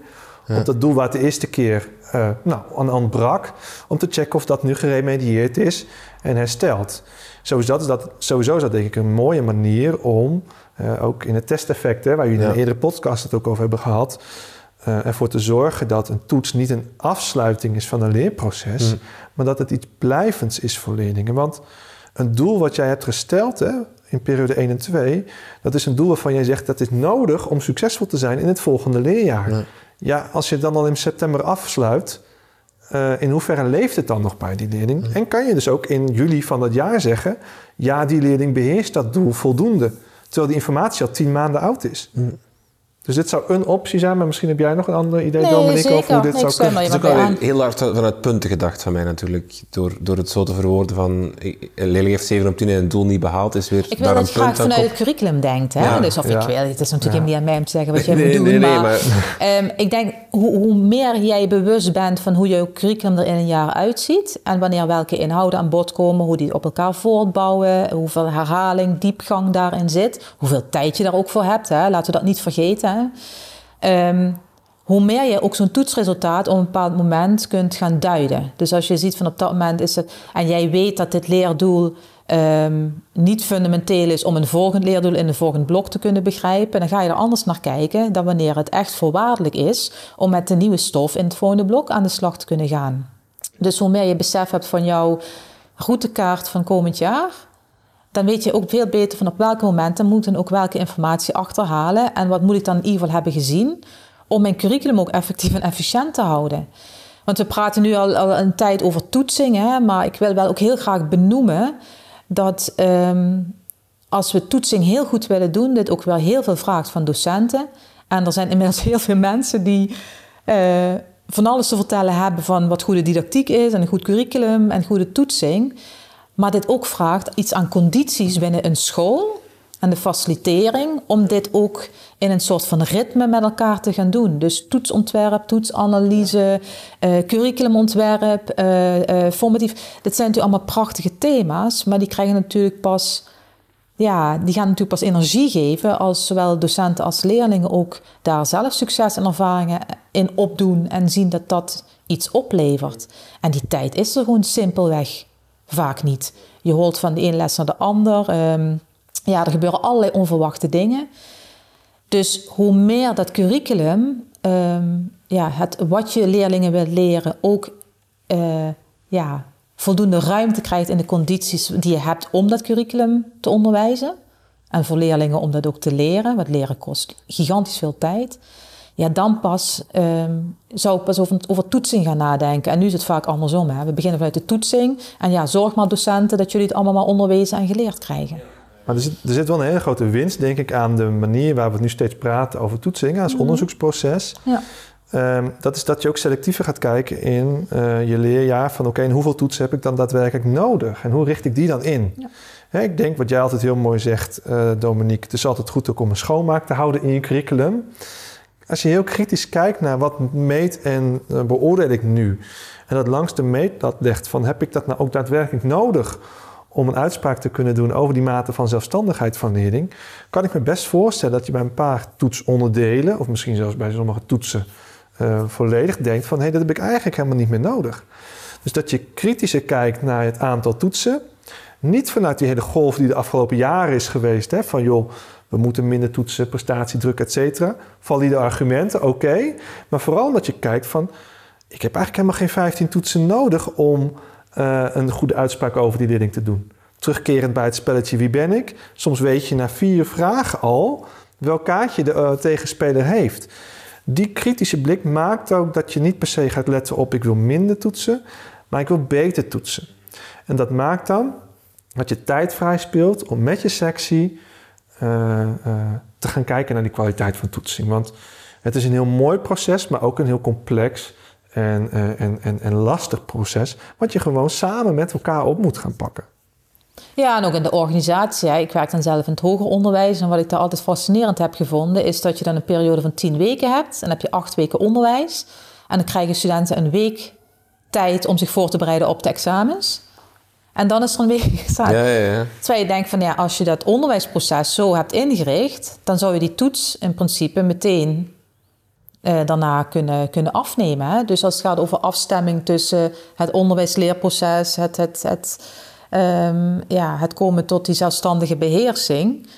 Ja. op dat doel het de eerste keer eh, nou, aan ontbrak, om te checken of dat nu geremedieerd is en hersteld. Sowieso is dat, sowieso is dat denk ik een mooie manier om, eh, ook in het testeffect, hè, waar jullie in Ja. een eerdere podcast het ook over hebben gehad, eh, ervoor te zorgen dat een toets niet een afsluiting is van een leerproces, Mm. maar dat het iets blijvends is voor leerlingen. Want een doel wat jij hebt gesteld hè, in periode 1 en 2, dat is een doel waarvan jij zegt dat is nodig om succesvol te zijn in het volgende leerjaar. Ja. Ja, als je het dan al in september afsluit, eh, in hoeverre leeft het dan nog bij die leerling? En kan je dus ook in juli van dat jaar zeggen, ja, die leerling beheerst dat doel voldoende, terwijl die informatie al tien maanden oud is. Dus dit zou een optie zijn, maar misschien heb jij nog een ander idee, Nee, Dominique, over hoe dit Nee, zou kunnen. Het is ook heel hard vanuit punten gedacht van mij natuurlijk. Door, door het zo te verwoorden van een leerling heeft 7 op 10 en een doel niet behaald, is weer Ik wil daar dat een je punt vanuit komt. het curriculum denkt. Hè? Ja, dus of ja. ik wil, het is natuurlijk Ja. niet aan mij om te zeggen wat jij Nee, moet doen. nee, nee, maar maar- (laughs) ehm, ik denk, hoe, hoe meer jij bewust bent van hoe jouw curriculum er in een jaar uitziet... en wanneer welke inhouden aan bod komen, hoe die op elkaar voortbouwen... hoeveel herhaling, diepgang daarin zit, hoeveel tijd je daar ook voor hebt. Hè? Laten we dat niet vergeten. Hè? Ehm, hoe meer je ook zo'n toetsresultaat op een bepaald moment kunt gaan duiden. Dus als je ziet van op dat moment is het... en jij weet dat dit leerdoel ehm, niet fundamenteel is... om een volgend leerdoel in een volgend blok te kunnen begrijpen... dan ga je er anders naar kijken dan wanneer het echt voorwaardelijk is... om met de nieuwe stof in het volgende blok aan de slag te kunnen gaan. Dus hoe meer je besef hebt van jouw routekaart van komend jaar... dan weet je ook veel beter van op welke momenten moet ik ook welke informatie achterhalen... en wat moet ik dan in ieder geval hebben gezien... om mijn curriculum ook effectief en efficiënt te houden. Want we praten nu al, al een tijd over toetsingen... maar ik wil wel ook heel graag benoemen dat... ehm, als we toetsing heel goed willen doen, dit ook wel heel veel vraagt van docenten. En er zijn inmiddels (laughs) heel veel mensen die eh, van alles te vertellen hebben van wat goede didactiek is en een goed curriculum en goede toetsing. Maar dit ook vraagt iets aan condities binnen een school en de facilitering om dit ook in een soort van ritme met elkaar te gaan doen. Dus toetsontwerp, toetsanalyse, eh, curriculumontwerp, eh, eh, formatief. Dit zijn natuurlijk allemaal prachtige thema's, maar die krijgen natuurlijk pas ja, die gaan natuurlijk pas energie geven als zowel docenten als leerlingen ook daar zelf succes en ervaringen in opdoen en zien dat dat iets oplevert. En die tijd is er gewoon simpelweg vaak niet. Je hoort van de ene les naar de ander. ehm, ja, er gebeuren allerlei onverwachte dingen. Dus hoe meer dat curriculum, ehm, ja, het, wat je leerlingen wil leren, ook eh, ja, voldoende ruimte krijgt in de condities die je hebt om dat curriculum te onderwijzen. En voor leerlingen om dat ook te leren, want leren kost gigantisch veel tijd. Ja, dan pas ehm, zou ik pas over, over toetsing gaan nadenken. En nu is het vaak andersom. Hè? We beginnen vanuit de toetsing. En ja, zorg maar docenten dat jullie het allemaal maar onderwezen en geleerd krijgen. Maar er zit, er zit wel een hele grote winst, denk ik, aan de manier waar we nu steeds praten over toetsingen als onderzoeksproces. Ja. Ehm, dat is dat je ook selectiever gaat kijken in eh, je leerjaar van oké, hoeveel toetsen heb ik dan daadwerkelijk nodig? En hoe richt ik die dan in? Ja. Ik denk wat jij altijd heel mooi zegt, eh, Dominique, het is altijd goed ook om een schoonmaak te houden in je curriculum. Als je heel kritisch kijkt naar wat meet en eh, beoordeel ik nu, en dat langs de meetlat legt van heb ik dat nou ook daadwerkelijk nodig om een uitspraak te kunnen doen over die mate van zelfstandigheid van leerling, kan ik me best voorstellen dat je bij een paar toetsonderdelen, of misschien zelfs bij sommige toetsen eh, volledig denkt van hé, hey, dat heb ik eigenlijk helemaal niet meer nodig. Dus dat je kritischer kijkt naar het aantal toetsen. Niet vanuit die hele golf die de afgelopen jaren is geweest. Hè, van joh, we moeten minder toetsen, prestatiedruk, et cetera. Valide argumenten, oké. Maar vooral dat je kijkt van... ik heb eigenlijk helemaal geen 15 toetsen nodig... om eh, een goede uitspraak over die leerling te doen. Terugkerend bij het spelletje Wie ben ik? Soms weet je na vier vragen al... welk kaartje de eh, tegenspeler heeft. Die kritische blik maakt ook dat je niet per se gaat letten op... ik wil minder toetsen, maar ik wil beter toetsen. En dat maakt dan dat je tijd vrij speelt om met je sectie te gaan kijken naar die kwaliteit van toetsing. Want het is een heel mooi proces, maar ook een heel complex en, eh, en, en, en lastig proces, wat je gewoon samen met elkaar op moet gaan pakken. Ja, en ook in de organisatie. Ik werk dan zelf in het hoger onderwijs. En wat ik daar altijd fascinerend heb gevonden, is dat je dan een periode van tien weken hebt. En dan heb je acht weken onderwijs. En dan krijgen studenten een week tijd om zich voor te bereiden op de examens. En dan is er (laughs) een examen. Ja, ja, ja. Terwijl je denkt van ja, als je dat onderwijsproces zo hebt ingericht, dan zou je die toets in principe meteen eh, daarna kunnen, kunnen afnemen. Hè? Dus als het gaat over afstemming tussen het onderwijsleerproces, het, het, het, ehm, ja, het komen tot die zelfstandige beheersing.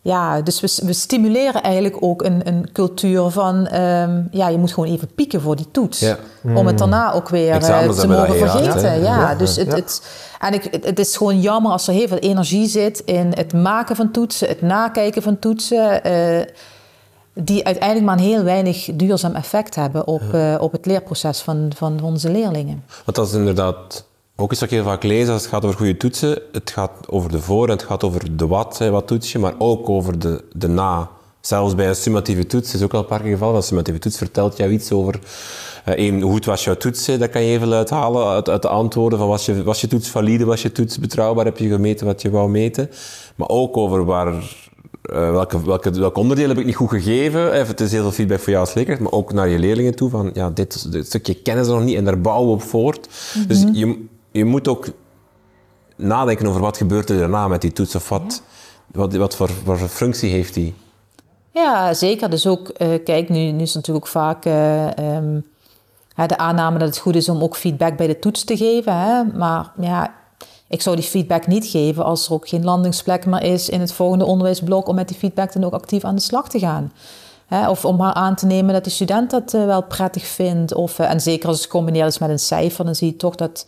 Ja, dus we, we stimuleren eigenlijk ook een, een cultuur van... ehm, ja, je moet gewoon even pieken voor die toets. Ja. Om het daarna ook weer eh, Examens te mogen vergeten. ja, dus het, en ik, het, het is gewoon jammer als er heel veel energie zit... in het maken van toetsen, het nakijken van toetsen... eh, die uiteindelijk maar een heel weinig duurzaam effect hebben... op, eh, op het leerproces van, van onze leerlingen. Want dat is inderdaad ook iets wat ik heel vaak lees als het gaat over goede toetsen. Het gaat over de voor en het gaat over de wat, hè, wat toets je, maar ook over de, de na. Zelfs bij een summatieve toets is ook al een paar keer gevallen. Een summatieve toets vertelt jou iets over... eh, één, hoe goed was jouw toets? hè? Dat kan je even uithalen uit, uit de antwoorden. Van was, je, was je toets valide? Was je toets betrouwbaar? Heb je gemeten wat je wou meten? Maar ook over waar... eh, welke, welke, welke onderdelen heb ik niet goed gegeven? Even, het is heel veel feedback voor jou als leerkracht, maar ook naar je leerlingen toe. Van, ja, dit, dit stukje kennen ze nog niet en daar bouwen we op voort. Dus je, je moet ook nadenken over wat gebeurt er daarna met die toets of wat, wat, wat voor, wat voor functie heeft die. Ja, zeker. Dus ook, eh, kijk, nu, nu is natuurlijk ook vaak eh, ehm, de aanname dat het goed is om ook feedback bij de toets te geven. Hè? Maar ja, ik zou die feedback niet geven als er ook geen landingsplek meer is in het volgende onderwijsblok om met die feedback dan ook actief aan de slag te gaan. Hè? Of om maar aan te nemen dat de student dat eh, wel prettig vindt. Of, en zeker als het gecombineerd is met een cijfer, dan zie je toch dat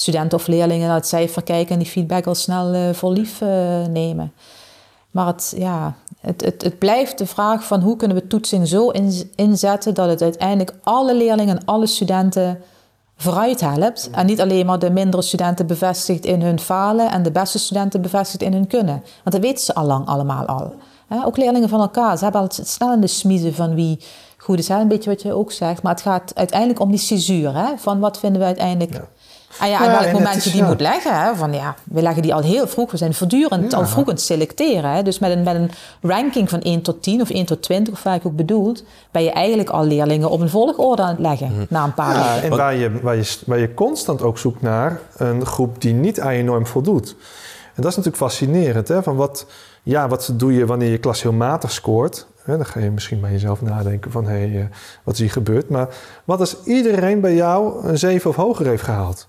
studenten of leerlingen naar het cijfer kijken en die feedback al snel eh, voor lief eh, nemen. Maar het, ja, het, het, het blijft de vraag van hoe kunnen we toetsing zo in- inzetten dat het uiteindelijk alle leerlingen en alle studenten vooruit helpt. En niet alleen maar de mindere studenten bevestigt in hun falen en de beste studenten bevestigt in hun kunnen. Want dat weten ze al lang allemaal al. Ook leerlingen van elkaar. Ze hebben al snel in de smiezen van wie goed is. Hè? Een beetje wat je ook zegt. Maar het gaat uiteindelijk om die cisuur. Hè? Van wat vinden we uiteindelijk... ja, Ja, en welk en moment je die ja. moet leggen. Hè? Van ja, we leggen die al heel vroeg. We zijn voortdurend Ja. al vroeg aan het selecteren. Hè? Dus met een, met een ranking van 1 tot 10 of 1 tot 20, of waar ik ook bedoeld, ben je eigenlijk al leerlingen op een volgorde aan het leggen na een paar Ja, weken. en waar je, waar, je, waar je constant ook zoekt naar een groep die niet aan je norm voldoet. En dat is natuurlijk fascinerend. Hè? Van wat, ja, wat doe je wanneer je klas heel matig scoort? Dan ga je misschien bij jezelf nadenken van... hé, hey, eh, wat is hier gebeurd? Maar wat als iedereen bij jou een 7 of hoger heeft gehaald?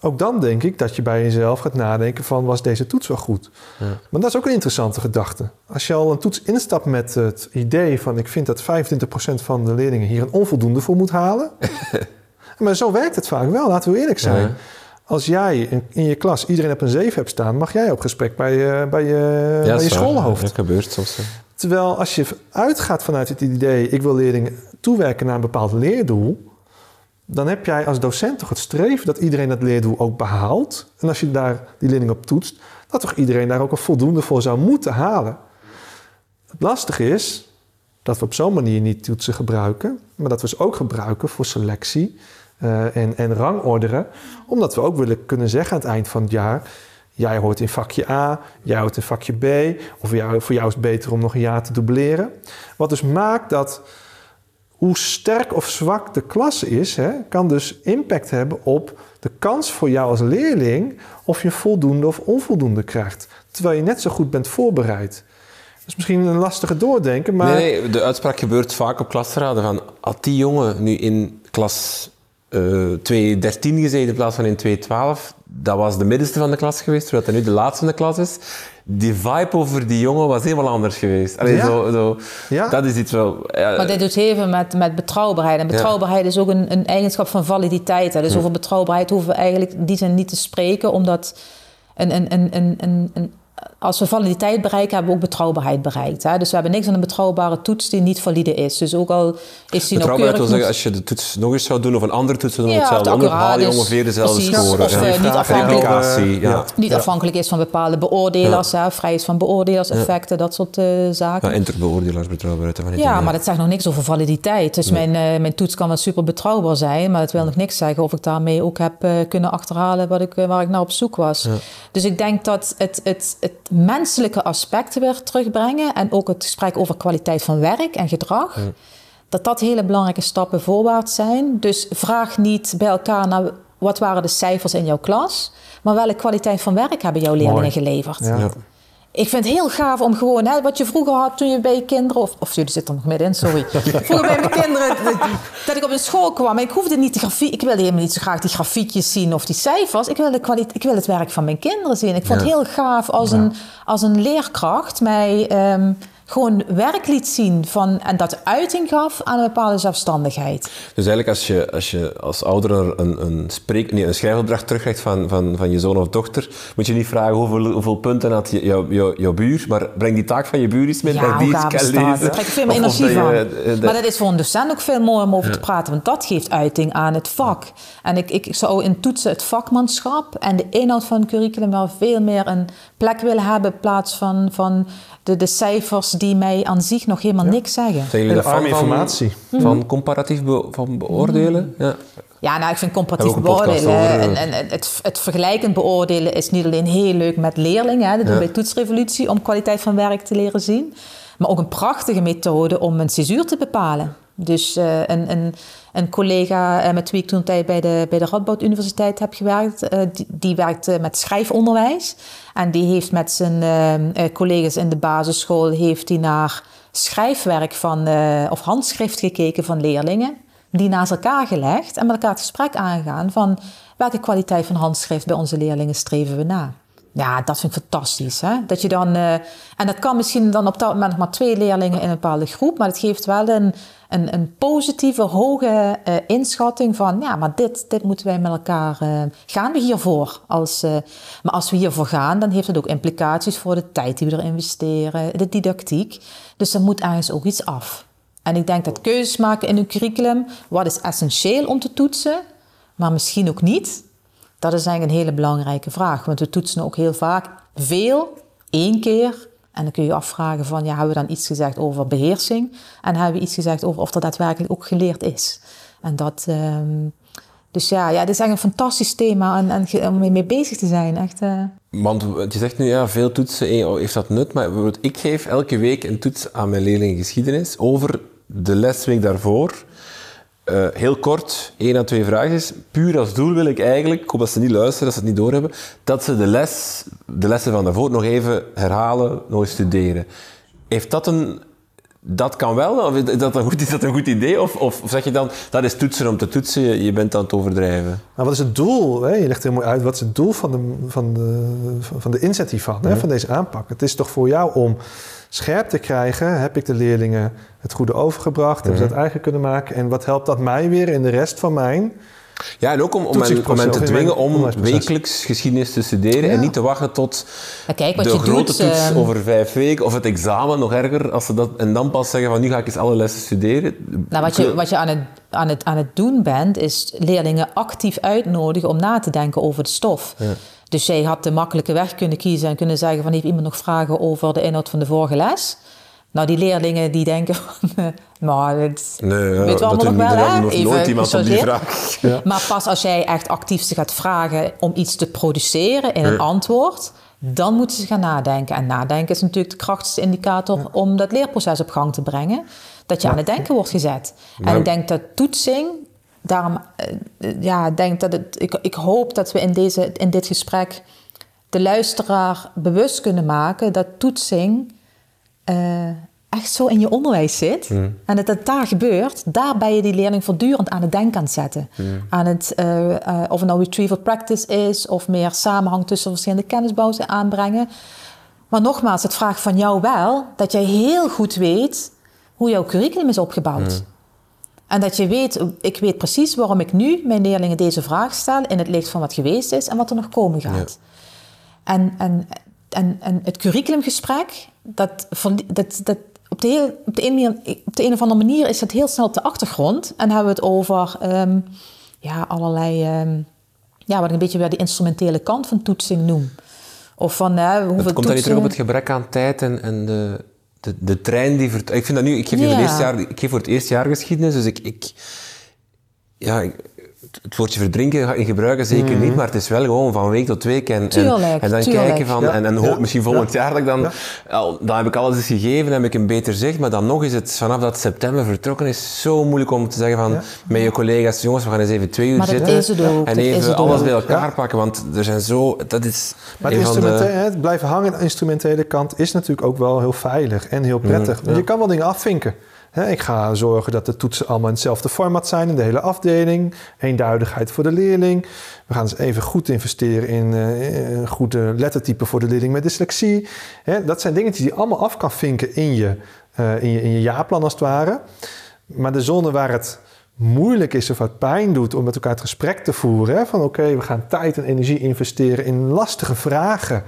Ook dan denk ik dat je bij jezelf gaat nadenken van... was deze toets wel goed? Maar dat is ook een interessante gedachte. Als je al een toets instapt met het idee van... ik vind dat 25% van de leerlingen hier een onvoldoende voor moet halen... (laughs) Maar zo werkt het vaak wel, laten we eerlijk zijn. Ja. Als jij in, je klas iedereen op een 7 hebt staan, mag jij op gesprek bij je, bij je, bij dat je schoolhoofd. Dat gebeurt soms. Terwijl als je uitgaat vanuit het idee, ik wil leerlingen toewerken naar een bepaald leerdoel, dan heb jij als docent toch het streven dat iedereen dat leerdoel ook behaalt. En als je daar die leerling op toetst, dat toch iedereen daar ook een voldoende voor zou moeten halen. Het lastige is dat we op zo'n manier niet toetsen gebruiken, maar dat we ze ook gebruiken voor selectie eh, en, en rangorderen. Omdat we ook willen kunnen zeggen aan het eind van het jaar, jij hoort in vakje A, jij hoort in vakje B, of voor jou is het beter om nog een jaar te dubleren. Wat dus maakt dat hoe sterk of zwak de klas is, hè, kan dus impact hebben op de kans voor jou als leerling of je voldoende of onvoldoende krijgt. Terwijl je net zo goed bent voorbereid. Dat is misschien een lastige doordenken, maar Nee, nee, de uitspraak gebeurt vaak op klasraden van had die jongen nu in klas eh 213 gezeten in plaats van in 212, dat was de middenste van de klas geweest, terwijl dat nu de laatste van de klas is. Die vibe over die jongen was helemaal anders geweest. Allee, Ja. zo, zo, Ja. Dat is iets wel... ja, Maar dit doet veel met, met betrouwbaarheid. En betrouwbaarheid is ook een, een eigenschap van validiteit. Hè. Dus over betrouwbaarheid hoeven we eigenlijk in die zin niet te spreken, omdat een, een, een, een, een als we validiteit bereiken, hebben we ook betrouwbaarheid bereikt. Hè? Dus we hebben niks aan een betrouwbare toets die niet valide is. Dus ook al is die Betrouwbaarheid wil zeggen, als je de toets nog eens zou doen of een andere toets zou doen, Ja, hetzelfde onderhoud, haal je ongeveer dezelfde score. Of, ja. eh, niet afhankelijk- ja. niet afhankelijk is van bepaalde beoordelers, hè, vrij is van beoordelerseffecten, dat soort eh, zaken. Ja, interbeoordelaars betrouwbaarheid. niet Ja, maar dat zegt nog niks over validiteit. Dus mijn, eh, mijn toets kan wel super betrouwbaar zijn, maar dat wil nog niks zeggen of ik daarmee ook heb kunnen achterhalen wat ik, waar ik naar op zoek was. Dus ik denk dat het, het, het menselijke aspect weer terugbrengen en ook het gesprek over kwaliteit van werk en gedrag, dat dat hele belangrijke stappen voorwaarts zijn. Dus vraag niet bij elkaar naar wat waren de cijfers in jouw klas, maar welke kwaliteit van werk hebben jouw leerlingen Mooi. geleverd. Ja. Ja. Ik vind het heel gaaf om gewoon, hè, wat je vroeger had toen je bij je kinderen, of, of jullie zitten er nog middenin, sorry. (laughs) Vroeger bij mijn kinderen, dat, ik op een school kwam en ik hoefde niet de grafiek, ik wilde helemaal niet zo graag die grafiekjes zien of die cijfers. Ik wil, de kwaliteit, ik wil het werk van mijn kinderen zien. Ik vond het heel gaaf als, een, als een leerkracht mij ehm, gewoon werk liet zien van, en dat uiting gaf aan een bepaalde zelfstandigheid. Dus eigenlijk als je als, je als ouder een, een, spreek, nee, een schrijfopdracht terugkrijgt van, van, van je zoon of dochter, moet je niet vragen hoeveel, hoeveel punten had je, jouw, jouw, jouw buur, maar breng die taak van je buur eens mee, Ja, die eens kan lezen. Daar krijg je veel meer energie van. je, eh, dat- maar dat is voor een docent ook veel mooier om over te praten, want dat geeft uiting aan het vak. En ik, ik zou in toetsen het vakmanschap en de inhoud van het curriculum wel veel meer een plek willen hebben in plaats van, van de, de cijfers die mij aan zich nog helemaal niks zeggen. Zijn jullie van, informatie. van comparatief be- van beoordelen? Ja. Ja, nou, ik vind comparatief beoordelen. over, En, en het, het vergelijkend beoordelen is niet alleen heel leuk met leerlingen. Hè, dat doen we bij Toetsrevolutie om kwaliteit van werk te leren zien. Maar ook een prachtige methode om een césuur te bepalen. Dus eh, een, een, een collega eh, met wie ik toen tijd bij de, bij de Radboud Universiteit heb gewerkt, eh, die, die werkt eh, met schrijfonderwijs. En die heeft met zijn eh, collega's in de basisschool heeft die naar schrijfwerk van, of handschrift gekeken van leerlingen die naast elkaar gelegd en met elkaar het gesprek aangaan van welke kwaliteit van handschrift bij onze leerlingen streven we na. Ja, dat vind ik fantastisch. Hè? Dat je dan, eh, en dat kan misschien dan op dat moment nog maar twee leerlingen in een bepaalde groep, maar het geeft wel een, een, een positieve, hoge eh, inschatting van, ja, maar dit, dit moeten wij met elkaar, eh, gaan we hiervoor? Als, maar als we hiervoor gaan, dan heeft het ook implicaties voor de tijd die we erin investeren, de didactiek. Dus er moet ergens ook iets af. En ik denk dat keuzes maken in een curriculum, wat is essentieel om te toetsen, maar misschien ook niet. Dat is eigenlijk een hele belangrijke vraag. Want we toetsen ook heel vaak veel, één keer. En dan kun je je afvragen van, ja, hebben we dan iets gezegd over beheersing? En hebben we iets gezegd over of er daadwerkelijk ook geleerd is? En dat... ehm, dus ja, ja, dit is eigenlijk een fantastisch thema en, en om mee bezig te zijn. Echt, eh. Want je zegt nu, ja, veel toetsen eh, heeft dat nut, maar ik geef elke week een toets aan mijn leerlingen geschiedenis over de lesweek daarvoor. Eh, heel kort, één à twee vraagjes. Puur als doel wil ik eigenlijk, ik hoop dat ze niet luisteren, dat ze het niet doorhebben, dat ze de, les, de lessen van daarvoor nog even herhalen, nog eens studeren. Heeft dat een... Dat kan wel, of is dat een goed, is dat een goed idee? Of, of zeg je dan, dat is toetsen om te toetsen, je, bent aan het overdrijven? Maar wat is het doel? Hè? Je legt heel mooi uit, wat is het doel van de, van de, van de inzet hiervan, hè? van deze aanpak? Het is toch voor jou om scherp te krijgen, heb ik de leerlingen het goede overgebracht, hebben ze dat eigen kunnen maken en wat helpt dat mij weer in de rest van mijn... Ja, en ook om, om, hen, om hen te dwingen om wekelijks geschiedenis te studeren en niet te wachten tot kijk, wat de je grote doet, toets ehm, over vijf weken of het examen nog erger. Als ze dat, en dan pas zeggen van nu ga ik eens alle lessen studeren. Nou, wat je, wat je aan, het, aan, het, aan het doen bent, is leerlingen actief uitnodigen om na te denken over de stof. Dus jij had de makkelijke weg kunnen kiezen en kunnen zeggen van heeft iemand nog vragen over de inhoud van de vorige les? Nou, die leerlingen die denken (laughs) van, eh, nou, dit Nee, ja, weet we allemaal dat nog wel, hè? nog Even nooit iemand op die vraag. (laughs) Maar pas als jij echt actief ze gaat vragen om iets te produceren in een antwoord, dan moeten ze gaan nadenken. En nadenken is natuurlijk de krachtigste indicator om dat leerproces op gang te brengen. Dat je aan het denken wordt gezet. Maar- En ik denk dat toetsing, daarom, eh, ja, ik denk dat het, ik, ik hoop dat we in, deze, in dit gesprek de luisteraar bewust kunnen maken dat toetsing eh, echt zo in je onderwijs zit. En dat het daar gebeurt, daar ben je die leerling voortdurend aan het denken aan het zetten. Aan het, eh, eh, of het nou retrieval practice is, of meer samenhang tussen verschillende kennisbouwen aanbrengen. Maar nogmaals, het vraagt van jou wel dat jij heel goed weet hoe jouw curriculum is opgebouwd. En dat je weet, ik weet precies waarom ik nu mijn leerlingen deze vraag stel in het licht van wat geweest is en wat er nog komen gaat. En, en en, en het curriculumgesprek, dat, dat, dat, op, de heel, op, de een, op de een of andere manier is dat heel snel op de achtergrond. En hebben we het over um, ja, allerlei, um, ja, wat ik een beetje bij de instrumentele kant van toetsing noem. Of van, uh, hoeveel het komt dan niet terug op het gebrek aan tijd en, en de, de, de trein die... Vert... Ik vind dat nu... Ik geef, ja. eerste jaar, ik geef voor het eerste jaar geschiedenis, dus ik... ik ja, het woordje verdrinken ga je gebruiken zeker mm. niet, maar het is wel gewoon van week tot week. En, tuurlijk, en, dan tuurlijk. kijken van, Ja. en, en hoop misschien volgend jaar dat ik dan, dan heb ik alles eens gegeven, heb ik een beter zicht, maar dan nog is het vanaf dat september vertrokken is zo moeilijk om te zeggen van met je collega's, jongens, we gaan eens even twee uur Maar zitten is het ook, en even het alles ook. bij elkaar pakken, want er zijn zo, dat is Maar het, van instrumenta- de... het blijven hangen aan de instrumentele kant is natuurlijk ook wel heel veilig en heel prettig. Want je kan wel dingen afvinken. Ik ga zorgen dat de toetsen allemaal in hetzelfde format zijn in de hele afdeling. Eenduidigheid voor de leerling. We gaan eens even goed investeren in eh, een goede lettertype voor de leerling met dyslexie. Dat zijn dingetjes die je allemaal af kan vinken in je, eh, in je, in je jaarplan als het ware. Maar de zone waar het moeilijk is of het pijn doet om met elkaar het gesprek te voeren. Hè, van oké, we gaan tijd en energie investeren in lastige vragen.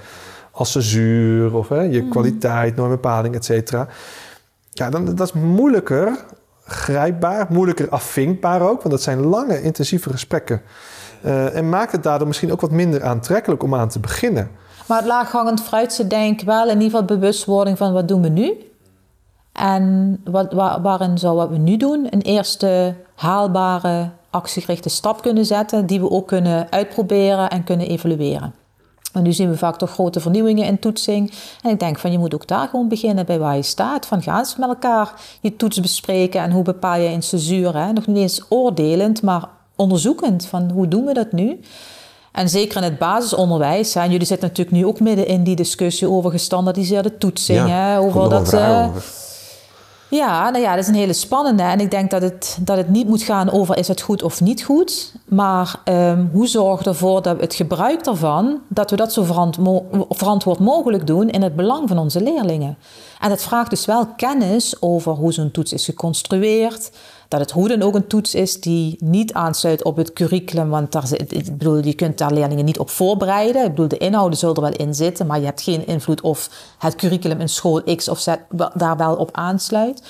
Als censuur of hè, je kwaliteit, normbepaling, et cetera. Ja, dan, dat is moeilijker grijpbaar, moeilijker afvinkbaar ook. Want dat zijn lange, intensieve gesprekken. Eh, en maakt het daardoor misschien ook wat minder aantrekkelijk om aan te beginnen. Maar het laaghangend fruit ze denk wel in ieder geval bewustwording van wat doen we nu? En wat, waar- waarin zou wat we nu doen een eerste haalbare actiegerichte stap kunnen zetten, die we ook kunnen uitproberen en kunnen evalueren. En nu zien we vaak toch grote vernieuwingen in toetsing. En ik denk van je moet ook daar gewoon beginnen bij waar je staat. Van ga eens met elkaar je toets bespreken en hoe bepaal je een censuur. Hè? Nog niet eens oordelend, maar onderzoekend van hoe doen we dat nu. En zeker in het basisonderwijs. Hè? En jullie zitten natuurlijk nu ook midden in die discussie over gestandaardiseerde toetsing. hè? komt Over dat. Ja, nou ja, dat is een hele spannende. En ik denk dat het, dat het niet moet gaan over is het goed of niet goed. Maar ehm, hoe zorg ervoor dat het gebruik daarvan, dat we dat zo verantwoord mogelijk doen in het belang van onze leerlingen. En dat vraagt dus wel kennis over hoe zo'n toets is geconstrueerd. Dat het hoe dan ook een toets is die niet aansluit op het curriculum. Want daar ik bedoel, je kunt daar leerlingen niet op voorbereiden. Ik bedoel, de inhouden zullen er wel in zitten. Maar je hebt geen invloed of het curriculum in school X of Z daar wel op aansluit.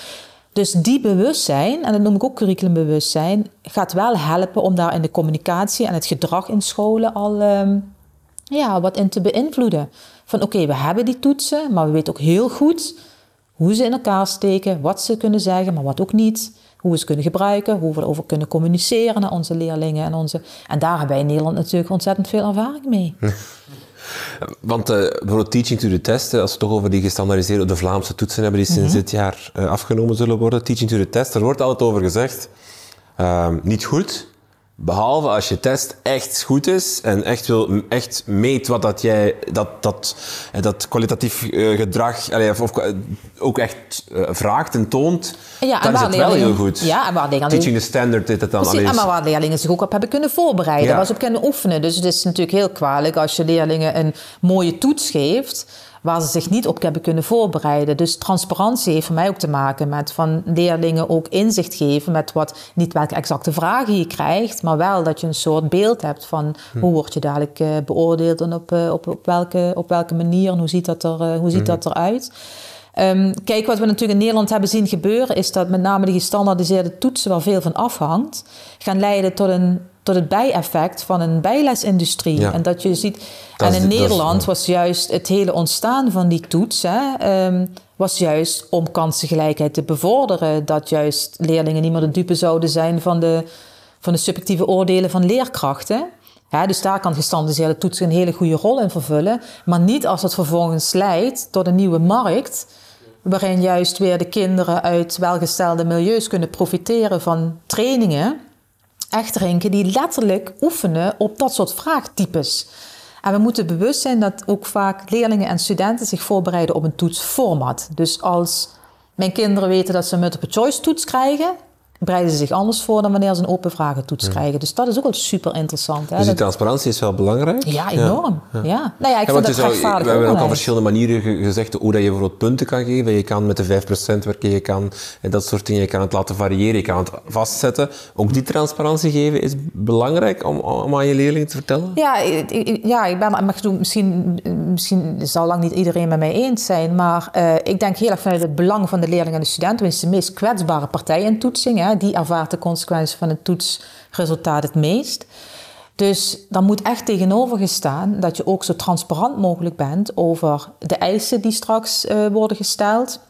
Dus die bewustzijn, en dat noem ik ook curriculumbewustzijn, gaat wel helpen om daar in de communicatie en het gedrag in scholen al ehm, ja, wat in te beïnvloeden. Van oké, we hebben die toetsen, maar we weten ook heel goed hoe ze in elkaar steken, wat ze kunnen zeggen, maar wat ook niet. Hoe we ze kunnen gebruiken, hoe we erover kunnen communiceren naar onze leerlingen. En, onze... en daar hebben wij in Nederland natuurlijk ontzettend veel ervaring mee. (laughs) Want eh, bijvoorbeeld teaching to the test, eh, als we het toch over die gestandaardiseerde, de Vlaamse toetsen hebben die sinds dit jaar eh, afgenomen zullen worden, teaching to the test, er wordt altijd over gezegd, ehm, niet goed, behalve als je test echt goed is en echt, wil, echt meet wat dat jij, dat, dat, eh, dat kwalitatief eh, gedrag, of, of eh, ook echt vraagt en toont, Ja, dan is het wel heel goed. Ja, en waar leerlingen- Teaching the standard dit het dan Precies, alleen. en maar waar leerlingen zich ook op hebben kunnen voorbereiden, Ja. waar ze op kunnen oefenen. Dus het is natuurlijk heel kwalijk als je leerlingen een mooie toets geeft waar ze zich niet op hebben kunnen voorbereiden. Dus transparantie heeft voor mij ook te maken met van leerlingen ook inzicht geven met wat, niet welke exacte vragen je krijgt, maar wel dat je een soort beeld hebt van hoe word je dadelijk eh, beoordeeld en op, eh, op, op, welke, op welke manier en hoe ziet dat, er, eh, hoe ziet dat eruit. Ehm, kijk, wat we natuurlijk in Nederland hebben zien gebeuren, is dat met name die gestandaardiseerde toetsen, waar veel van afhangt, gaan leiden tot, een, tot het bijeffect van een bijlesindustrie. Ja. En dat je ziet. Dat en in is- Nederland was juist het hele ontstaan van die toets, hè, ehm, was juist om kansengelijkheid te bevorderen. Dat juist leerlingen niet meer de dupe zouden zijn van de, van de subjectieve oordelen van leerkrachten. Ja, dus daar kan gestandaardiseerde toetsen een hele goede rol in vervullen. Maar niet als het vervolgens leidt tot een nieuwe markt. Waarin juist weer de kinderen uit welgestelde milieus kunnen profiteren van trainingen. Echterinken die letterlijk oefenen op dat soort vraagtypes. En we moeten bewust zijn dat ook vaak leerlingen en studenten zich voorbereiden op een toetsformat. Dus als mijn kinderen weten dat ze een multiple choice toets krijgen, bereiden ze zich anders voor dan wanneer ze een open vragentoets krijgen. Dus dat is ook wel super interessant. Hè? Dus die transparantie is wel belangrijk. ja, enorm. Ja. Nou ja, ik Ja, vind dat we hebben ook al verschillende manieren ge- gezegd hoe dat je bijvoorbeeld punten kan geven. Je kan met de 5% werken, je kan en dat soort dingen. Je kan het laten variëren, je kan het vastzetten. Ook die transparantie geven is belangrijk om, om aan je leerlingen te vertellen. Ja, ik, ja, ik ben, maar misschien, misschien zal lang niet iedereen met mij eens zijn, maar eh, ik denk heel erg vanuit het belang van de leerling en de student, want het is de meest kwetsbare partij in toetsing, hè, die ervaart de consequenties van het toetsresultaat het meest. Dus dan moet echt tegenover gestaan dat je ook zo transparant mogelijk bent over de eisen die straks eh, worden gesteld,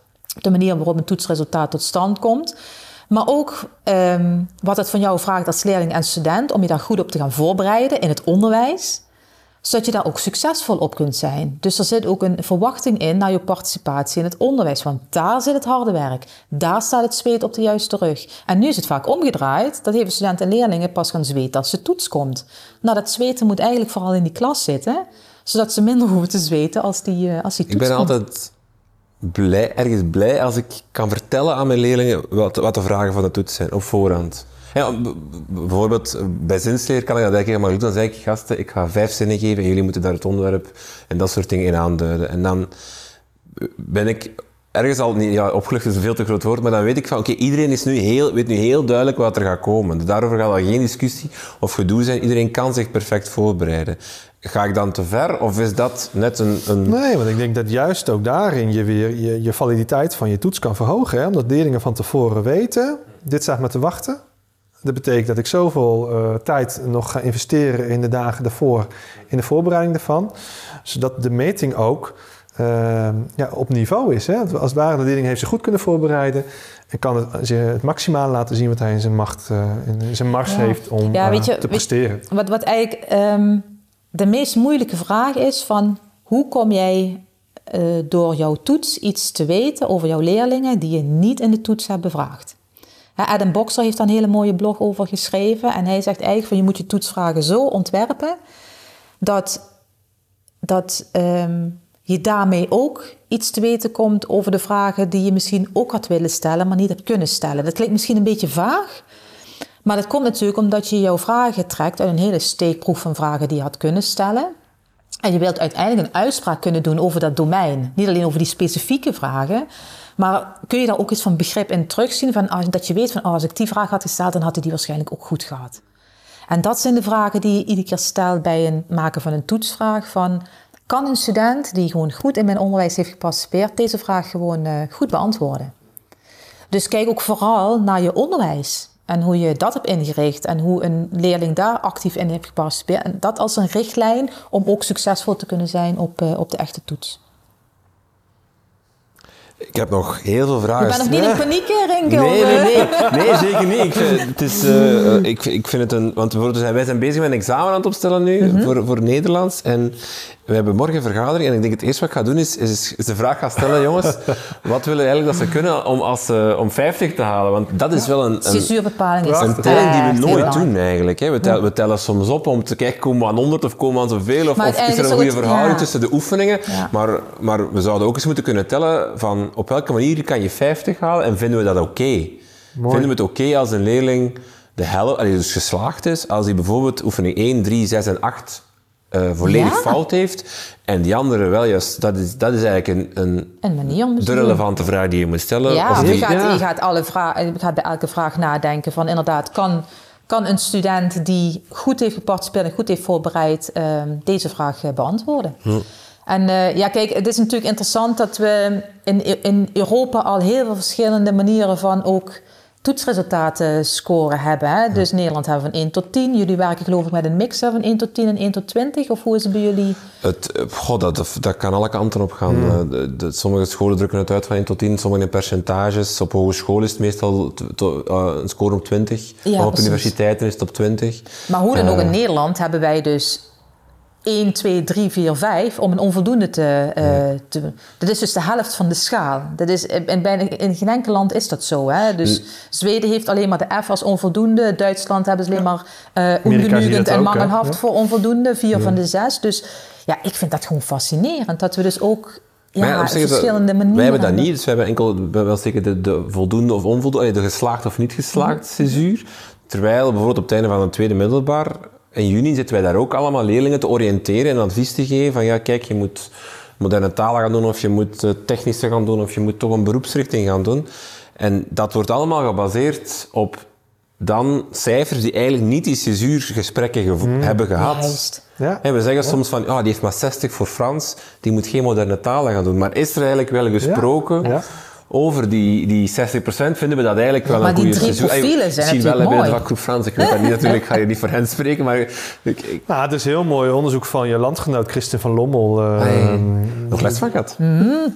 de manier waarop een toetsresultaat tot stand komt. Maar ook ehm, wat het van jou vraagt als leerling en student om je daar goed op te gaan voorbereiden in het onderwijs, zodat je daar ook succesvol op kunt zijn. Dus er zit ook een verwachting in naar je participatie in het onderwijs, want daar zit het harde werk. Daar staat het zweet op de juiste rug. En nu is het vaak omgedraaid, dat even studenten en leerlingen pas gaan zweten als de toets komt. Nou, dat zweten moet eigenlijk vooral in die klas zitten, zodat ze minder (laughs) hoeven te zweten als die, eh, als die Ik toets ben komt. altijd blij, ergens blij als ik kan vertellen aan mijn leerlingen wat, wat de vragen van de toets zijn op voorhand. Ja, bijvoorbeeld eh, bij zinsleer kan ik dat eigenlijk helemaal doen. Dan zeg ik, gasten, ik ga vijf zinnen geven en jullie moeten daar het onderwerp en dat soort dingen in aanduiden. En dan ben ik ergens al, niet, ja, opgelucht is een veel te groot woord, maar dan weet ik van, oké, iedereen is nu heel, weet nu heel duidelijk wat er gaat komen. Dus Daarover gaat al geen discussie of gedoe zijn. Iedereen kan zich perfect voorbereiden. Ga ik dan te ver of is dat net een... een... Nee, want ik denk dat juist ook daarin je weer je, je validiteit van je toets kan verhogen. Hè? Omdat leerlingen van tevoren weten, dit staat me te wachten. Dat betekent dat ik zoveel eh, tijd nog ga investeren in de dagen daarvoor, in de voorbereiding daarvan. Zodat de meting ook eh, ja, op niveau is. Hè? Als het ware, de leerling heeft zich goed kunnen voorbereiden en kan het, ze het maximaal laten zien wat hij in zijn macht, eh, in zijn mars Ja. heeft om Ja, eh, weet je- te weet- presteren. Wat, wat eigenlijk ehm, de meest moeilijke vraag is van hoe kom jij eh, door jouw toets iets te weten over jouw leerlingen die je niet in de toets hebt bevraagd? Adam Boxer heeft daar een hele mooie blog over geschreven en hij zegt eigenlijk van je moet je toetsvragen zo ontwerpen dat, dat ehm, je daarmee ook iets te weten komt over de vragen die je misschien ook had willen stellen, maar niet hebt kunnen stellen. Dat klinkt misschien een beetje vaag, maar dat komt natuurlijk omdat je jouw vragen trekt uit een hele steekproef van vragen die je had kunnen stellen. En je wilt uiteindelijk een uitspraak kunnen doen over dat domein. Niet alleen over die specifieke vragen. Maar kun je daar ook iets van begrip in terugzien? Van, dat je weet van oh, als ik die vraag had gesteld, dan had hij die waarschijnlijk ook goed gehad. En dat zijn de vragen die je iedere keer stelt bij het maken van een toetsvraag. Van, kan een student die gewoon goed in mijn onderwijs heeft geparticipeerd, deze vraag gewoon eh, goed beantwoorden? Dus kijk ook vooral naar je onderwijs en hoe je dat hebt ingericht en hoe een leerling daar actief in heeft geparticipeerd. En dat als een richtlijn om ook succesvol te kunnen zijn op, eh, op de echte toets. Ik heb nog heel veel vragen. Je bent nog niet in paniek, Renke? Nee, of, nee, eh? nee. Nee, (laughs) zeker niet. Ik vind, het is, eh, eh, ik, ik vind het een... Want bijvoorbeeld, wij zijn bezig met een examen aan het opstellen nu Mhm. voor, voor Nederlands. En we hebben morgen een vergadering. En ik denk het eerste wat ik ga doen is, is, is de vraag gaan stellen, jongens. (laughs) Wat willen eigenlijk dat ze kunnen om, als, ze- om 50 te halen? Want dat is wel een... een Censuurbepaling is een telling die we nooit doen eigenlijk. Hè. We, tellen, we tellen soms op om te kijken, komen we aan 100 of komen we aan zoveel? Of, of is er een goede verhouding ja. tussen de oefeningen? Ja. Maar, maar we zouden ook eens moeten kunnen tellen van op welke manier kan je 50 halen en vinden we dat oké? Vinden we het oké als een leerling de helft, dus geslaagd is, als hij bijvoorbeeld oefening 1, 3, 6 en 8 eh, volledig Ja. fout heeft en die andere wel juist, dat is, dat is eigenlijk een, een, Een manier om de relevante vraag die je moet stellen. Ja, Of je gaat, ja. je, gaat alle vragen, je gaat bij elke vraag nadenken van inderdaad, kan, kan een student die goed heeft geparticipeerd en goed heeft voorbereid ehm, deze vraag eh, beantwoorden? En eh, ja, kijk, het is natuurlijk interessant dat we in, in Europa al heel veel verschillende manieren van ook toetsresultaten scoren hebben. Hè? Dus Nederland hebben we van 1 tot 10. Jullie werken geloof ik met een mix van 1 tot 10 en 1 tot 20. Of hoe is het bij jullie? Het, eh, god, dat, dat kan alle kanten op gaan. Eh, de- de- sommige scholen drukken het uit van 1 tot 10, sommige in percentages. Op hogeschool is het meestal t- eh, een score op 20. Ja, maar op precies. universiteiten is het op 20. Maar hoe dan ook, in Nederland hebben wij dus 1, 2, 3, 4, 5 om een onvoldoende te, eh, te... Dat is dus de helft van de schaal. Dat is, in, bijna, in geen enkel land is dat zo. Hè? Dus Zweden heeft alleen maar de F als onvoldoende. Duitsland hebben ze alleen maar eh zie je ongenügend dat en mangelhaft Ja. voor onvoldoende. Vier van de zes. Dus ja, ik vind dat gewoon fascinerend. Dat we dus ook ja, op verschillende manieren. Wij hebben dat niet, dus we hebben enkel wel zeker de, de voldoende of onvoldoende, de geslaagd of niet geslaagd censuur. Terwijl bijvoorbeeld op het einde van een tweede middelbaar, in juni zitten wij daar ook allemaal leerlingen te oriënteren en advies te geven van ja, kijk, je moet moderne talen gaan doen of je moet eh, technische gaan doen of je moet toch een beroepsrichting gaan doen. En dat wordt allemaal gebaseerd op dan cijfers die eigenlijk niet die censuurgesprekken gevo- Mhm. hebben gehad. Ja. Hè, we zeggen soms van, ja, die heeft maar 60 voor Frans, die moet geen moderne talen gaan doen. Maar is er eigenlijk wel gesproken Ja. Over die, die 60%? Vinden we dat eigenlijk wel Maar een die goede drie censuur? profielen Ey, zijn Misschien wel hebben de vakgroep Frans, ik weet dat niet natuurlijk, ga je niet voor hen spreken, maar ik, ik, Nou, het is een heel mooi onderzoek van je landgenoot Christian van Lommel. eh, Hey. nog les van gehad.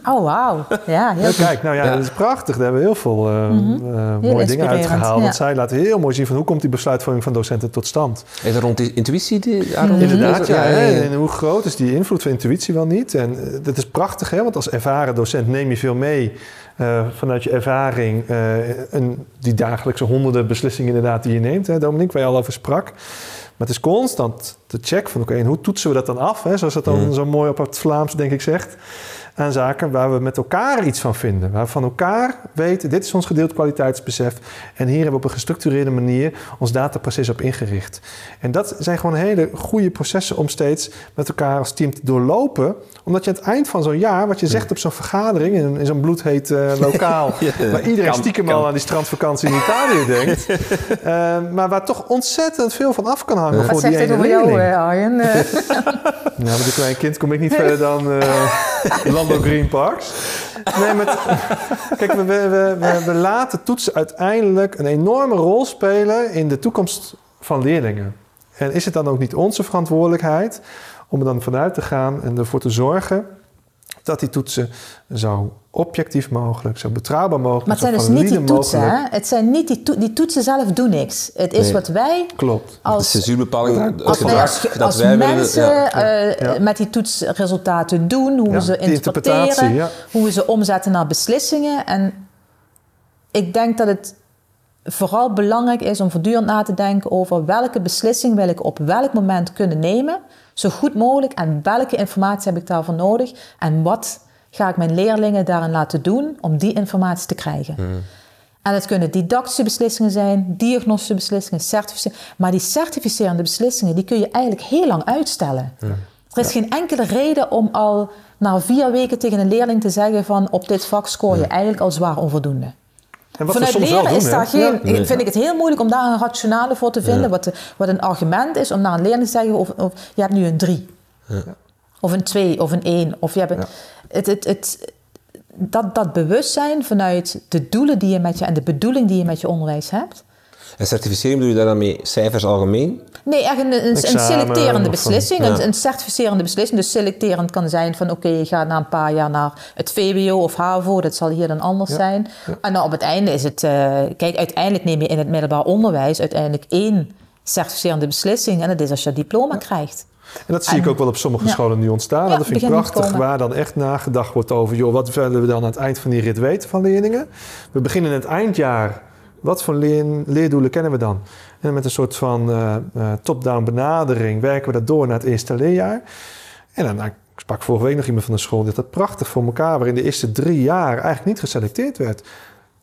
Oh, wauw. Ja, heel kijk, nou ja, Ja. dat is prachtig. Daar hebben we heel veel eh, eh, mooie dingen uitgehaald. ja. Want zij laten heel mooi zien van hoe komt die besluitvorming van docenten tot stand. Is er rond die intuïtie die daarom? Inderdaad, ja. ja, ja, hè, ja. En hoe groot is die invloed van intuïtie wel niet? En dat is prachtig, hè? want als ervaren docent neem je veel mee eh, vanuit je ervaring. en die dagelijkse honderden beslissingen inderdaad die je neemt, hè, Dominique, waar je al over sprak. Maar het is constant te checken van oké, en hoe toetsen we dat dan af? Hè? Zoals dat dan zo mooi op het Vlaams, denk ik, zegt. Aan zaken waar we met elkaar iets van vinden. Waar we van elkaar weten, dit is ons gedeeld kwaliteitsbesef. En hier hebben we op een gestructureerde manier ons dataproces op ingericht. En dat zijn gewoon hele goede processen om steeds met elkaar als team te doorlopen. Omdat je aan het eind van zo'n jaar, wat je zegt op zo'n vergadering, in, in zo'n bloedheet eh, (laughs) lokaal, waar iedereen Kan- stiekem kan. al aan die strandvakantie in Italië (laughs) denkt. eh, maar waar toch ontzettend veel van af kan hangen Wat voor die zegt het ene over jou, eh, Arjen? (laughs) Ja, met een klein kind kom ik niet verder dan eh Landbouw (laughs) Green Parks. Nee, met, (laughs) kijk, we, we, we, we- we laten toetsen uiteindelijk een enorme rol spelen in de toekomst van leerlingen. En is het dan ook niet onze verantwoordelijkheid om er dan vanuit te gaan en ervoor te zorgen dat die toetsen zo objectief mogelijk, zo betrouwbaar mogelijk, maar het zijn zo dus niet die toetsen, mogelijk- hè? Het zijn niet die, to- die toetsen zelf doen niks. Het is Nee. wat wij Klopt. De als, censuurbepaling, het als, gedrag als, dat als wij willen... mensen ja. eh, Ja. met die toetsresultaten doen, hoe Ja, we ze interpreteren, ja. hoe we ze omzetten naar beslissingen. En ik denk dat het vooral belangrijk is om voortdurend na te denken over welke beslissing wil ik op welk moment kunnen nemen, zo goed mogelijk, en welke informatie heb ik daarvoor nodig en wat ga ik mijn leerlingen daarin laten doen om die informatie te krijgen. En het kunnen didactische beslissingen zijn, diagnostische beslissingen, certificeren. Maar die certificerende beslissingen, die kun je eigenlijk heel lang uitstellen. Er is geen enkele reden om al na vier weken tegen een leerling te zeggen van op dit vak scoor je eigenlijk al zwaar onvoldoende. En wat Vanuit we soms leren wel doen, is daar geen, Ja. vind ik het heel moeilijk om daar een rationale voor te vinden. Wat, de- wat een argument is om naar een leerling te zeggen: of, of, je hebt nu een 3. Of een 2 of een 1. Of je hebt een- het, het, het, dat, dat bewustzijn vanuit de doelen die je met je en de bedoeling die je met je onderwijs hebt. En certificering bedoel je daar dan mee cijfers algemeen? Nee, echt een, een, selecterende beslissing. ja. Een, een certificerende beslissing. Dus selecterend kan zijn van oké, je gaat na een paar jaar naar het VWO of HAVO. Dat zal hier dan anders zijn. En dan op het einde is het... eh, kijk, uiteindelijk neem je in het middelbaar onderwijs uiteindelijk één certificerende beslissing. En dat is als je diploma krijgt. En dat zie ik ook wel op sommige Ja. scholen nu ontstaan. Ja, dat vind ik prachtig, waar dan echt nagedacht wordt over... joh, wat willen we dan aan het eind van die rit weten van leerlingen? We beginnen in het eindjaar. Wat voor leer- leerdoelen kennen we dan? En met een soort van eh, eh, top-down benadering werken we dat door naar het eerste leerjaar. En dan, nou, ik sprak vorige week nog iemand van de school... die dat prachtig voor elkaar... waarin de eerste drie jaar eigenlijk niet geselecteerd werd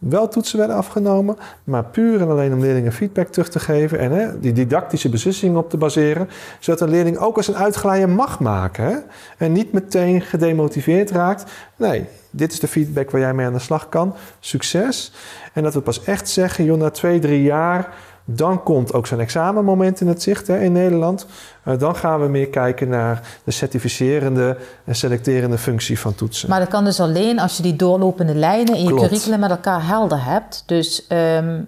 wel toetsen werden afgenomen, maar puur en alleen om leerlingen feedback terug te geven en hè, die didactische beslissingen op te baseren, zodat een leerling ook eens een uitglijder mag maken hè, en niet meteen gedemotiveerd raakt. Nee, dit is de feedback waar jij mee aan de slag kan. Succes. En dat we pas echt zeggen, joh, na twee, drie jaar, dan komt ook zo'n examenmoment in het zicht hè, in Nederland. Eh, dan gaan we meer kijken naar de certificerende en selecterende functie van toetsen. Maar dat kan dus alleen als je die doorlopende lijnen in je Klopt. curriculum met elkaar helder hebt. Dus ehm,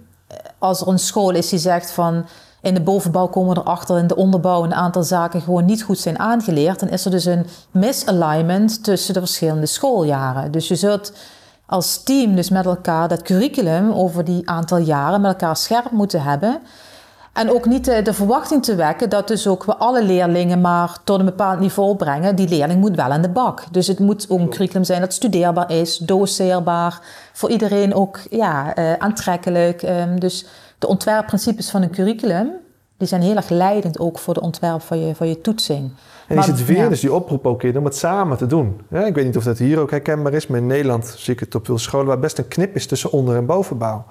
als er een school is die zegt van in de bovenbouw komen we erachter, in de onderbouw een aantal zaken gewoon niet goed zijn aangeleerd, dan is er dus een misalignment tussen de verschillende schooljaren. Dus je zult als team dus met elkaar dat curriculum over die aantal jaren met elkaar scherp moeten hebben. En ook niet de, de verwachting te wekken dat dus ook we alle leerlingen maar tot een bepaald niveau brengen. Die leerling moet wel aan de bak. Dus het moet ook een curriculum zijn dat studeerbaar is, doseerbaar. Voor iedereen ook ja, eh, aantrekkelijk. Ehm, dus de ontwerpprincipes van een curriculum, die zijn heel erg leidend ook voor de ontwerp van je, van je toetsing. En is het weer ja. dus die oproep ook in om het samen te doen. Ja, ik weet niet of dat hier ook herkenbaar is, maar in Nederland zie ik het op veel scholen waar best een knip is tussen onder- en bovenbouw.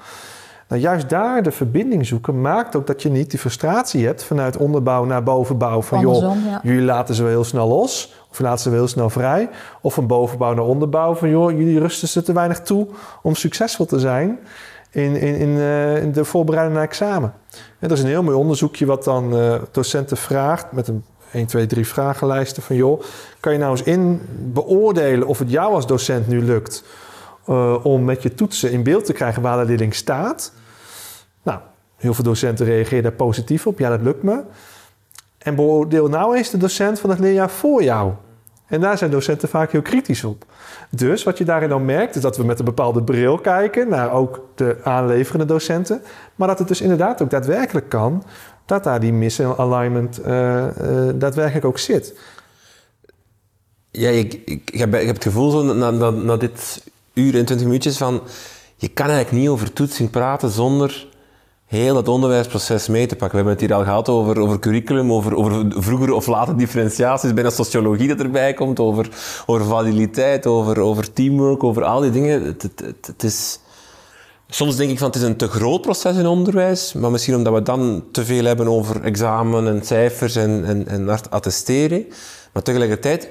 Nou, juist daar de verbinding zoeken maakt ook dat je niet die frustratie hebt vanuit onderbouw naar bovenbouw. Van joh, ja. jullie laten ze wel heel snel los, of laat ze wel heel snel vrij. Of van bovenbouw naar onderbouw van joh, jullie rusten ze te weinig toe om succesvol te zijn in, in, in, eh, in de voorbereiding naar examen. En dat is een heel mooi onderzoekje wat dan eh, docenten vraagt met een 1, 2, 3 vragenlijsten van joh, kan je nou eens in beoordelen of het jou als docent nu lukt eh, om met je toetsen in beeld te krijgen waar de leerling staat. Nou, heel veel docenten reageren daar positief op. Ja, dat lukt me. En beoordeel nou eens de docent van het leerjaar voor jou. En daar zijn docenten vaak heel kritisch op. Dus wat je daarin dan merkt, is dat we met een bepaalde bril kijken naar ook de aanleverende docenten. Maar dat het dus inderdaad ook daadwerkelijk kan dat daar die misalignment eh eh daadwerkelijk ook zit. Ja, ik, ik, heb, het gevoel zo na, na, dit uur en twintig minuutjes van... Je kan eigenlijk niet over toetsing praten zonder heel het onderwijsproces mee te pakken. We hebben het hier al gehad over, over curriculum, over, over vroegere of late differentiaties, bijna sociologie dat erbij komt, over, over validiteit, over, over teamwork, over al die dingen. Het, het, het is... Soms denk ik van het is een te groot proces in onderwijs, maar misschien omdat we dan te veel hebben over examen en cijfers en, en, en attesteren. Maar tegelijkertijd,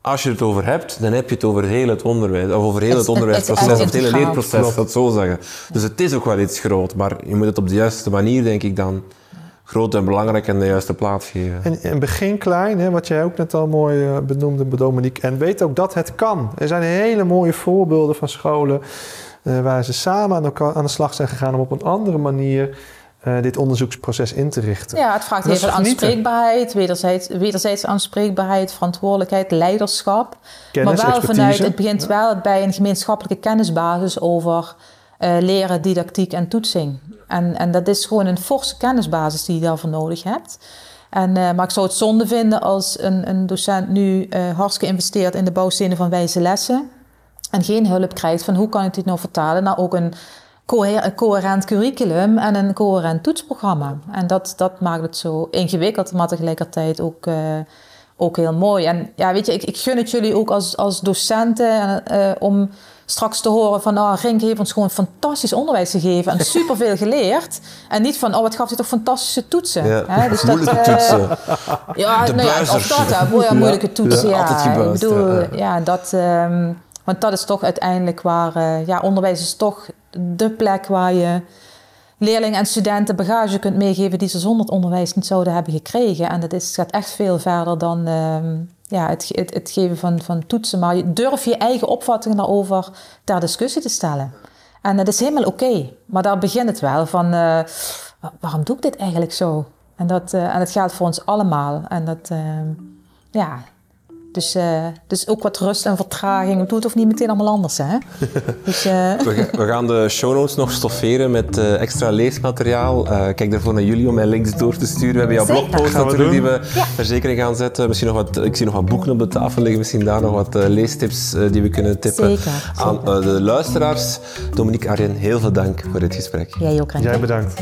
als je het over hebt, dan heb je het over heel het onderwijs, of over heel het, Het- het- onderwijsproces, of het hele leerproces, Klopt. dat het zo zeggen. Dus het is ook wel iets groot, maar je moet het op de juiste manier, denk ik, dan groot en belangrijk en de juiste plaats geven. En, en begin klein, hè, wat jij ook net al mooi eh, benoemde, Dominique. En weet ook dat het kan. Er zijn hele mooie voorbeelden van scholen eh, waar ze samen aan, elkaar, aan de slag zijn gegaan om op een andere manier eh, dit onderzoeksproces in te richten. Ja, het vraagt heel veel aanspreekbaarheid, wederzijds, wederzijds aanspreekbaarheid, verantwoordelijkheid, leiderschap. Kennis, maar wel expertise. vanuit, het begint wel bij een gemeenschappelijke kennisbasis over eh, leren, didactiek en toetsing. En, en dat is gewoon een forse kennisbasis die je daarvoor nodig hebt. En, maar ik zou het zonde vinden als een, een docent nu hartstikke investeert in de bouwstenen van wijze lessen. En geen hulp krijgt van hoe kan ik dit nou vertalen naar ook een, coher- een coherent curriculum en een coherent toetsprogramma. En dat, dat maakt het zo ingewikkeld, maar tegelijkertijd ook, eh, ook heel mooi. En ja, weet je, ik, ik gun het jullie ook als, als docenten eh, om straks te horen van, oh, Rink heeft ons gewoon fantastisch onderwijs gegeven en superveel (laughs) geleerd. En niet van, oh, wat gaf hij toch fantastische toetsen. Ja, Hè, dus moeilijke eh, toetsen. ja, nou ja, of dat, hè, moe- moeilijke toetsen. Ja, Ja, ik bedoel, ja. ja, dat, ehm, want dat is toch uiteindelijk waar, eh, ja, onderwijs is toch de plek waar je leerlingen en studenten bagage kunt meegeven die ze zonder onderwijs niet zouden hebben gekregen. En dat is, gaat echt veel verder dan ehm, ja, het, het, geven van, van toetsen. Maar je durf je eigen opvattingen daarover ter discussie te stellen. En dat is helemaal oké. Maar daar begint het wel van, eh, wa- waarom doe ik dit eigenlijk zo? En dat, eh, en dat geldt voor ons allemaal. En dat, ehm, ja, dus, eh, dus ook wat rust en vertraging. Het of niet meteen allemaal anders, hè? (laughs) Dus, eh, We, ga- we gaan de show notes nog stofferen met eh, extra leesmateriaal. Eh, kijk daarvoor naar jullie om mij links door te sturen. We hebben jouw blogpost natuurlijk die we er zeker in gaan zetten. Misschien nog wat, ik zie nog wat boeken op de tafel liggen. Misschien daar nog wat eh, leestips die we kunnen tippen Zeker, aan eh, de luisteraars. Dominique Arjen, heel veel dank voor dit gesprek. jij ook. Jij bedankt.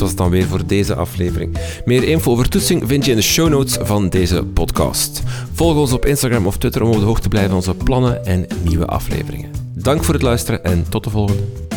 Dit was dan weer voor deze aflevering. Meer info over toetsing vind je in de show notes van deze podcast. Volg ons op Instagram of Twitter om op de hoogte te blijven van onze plannen en nieuwe afleveringen. Dank voor het luisteren en tot de volgende.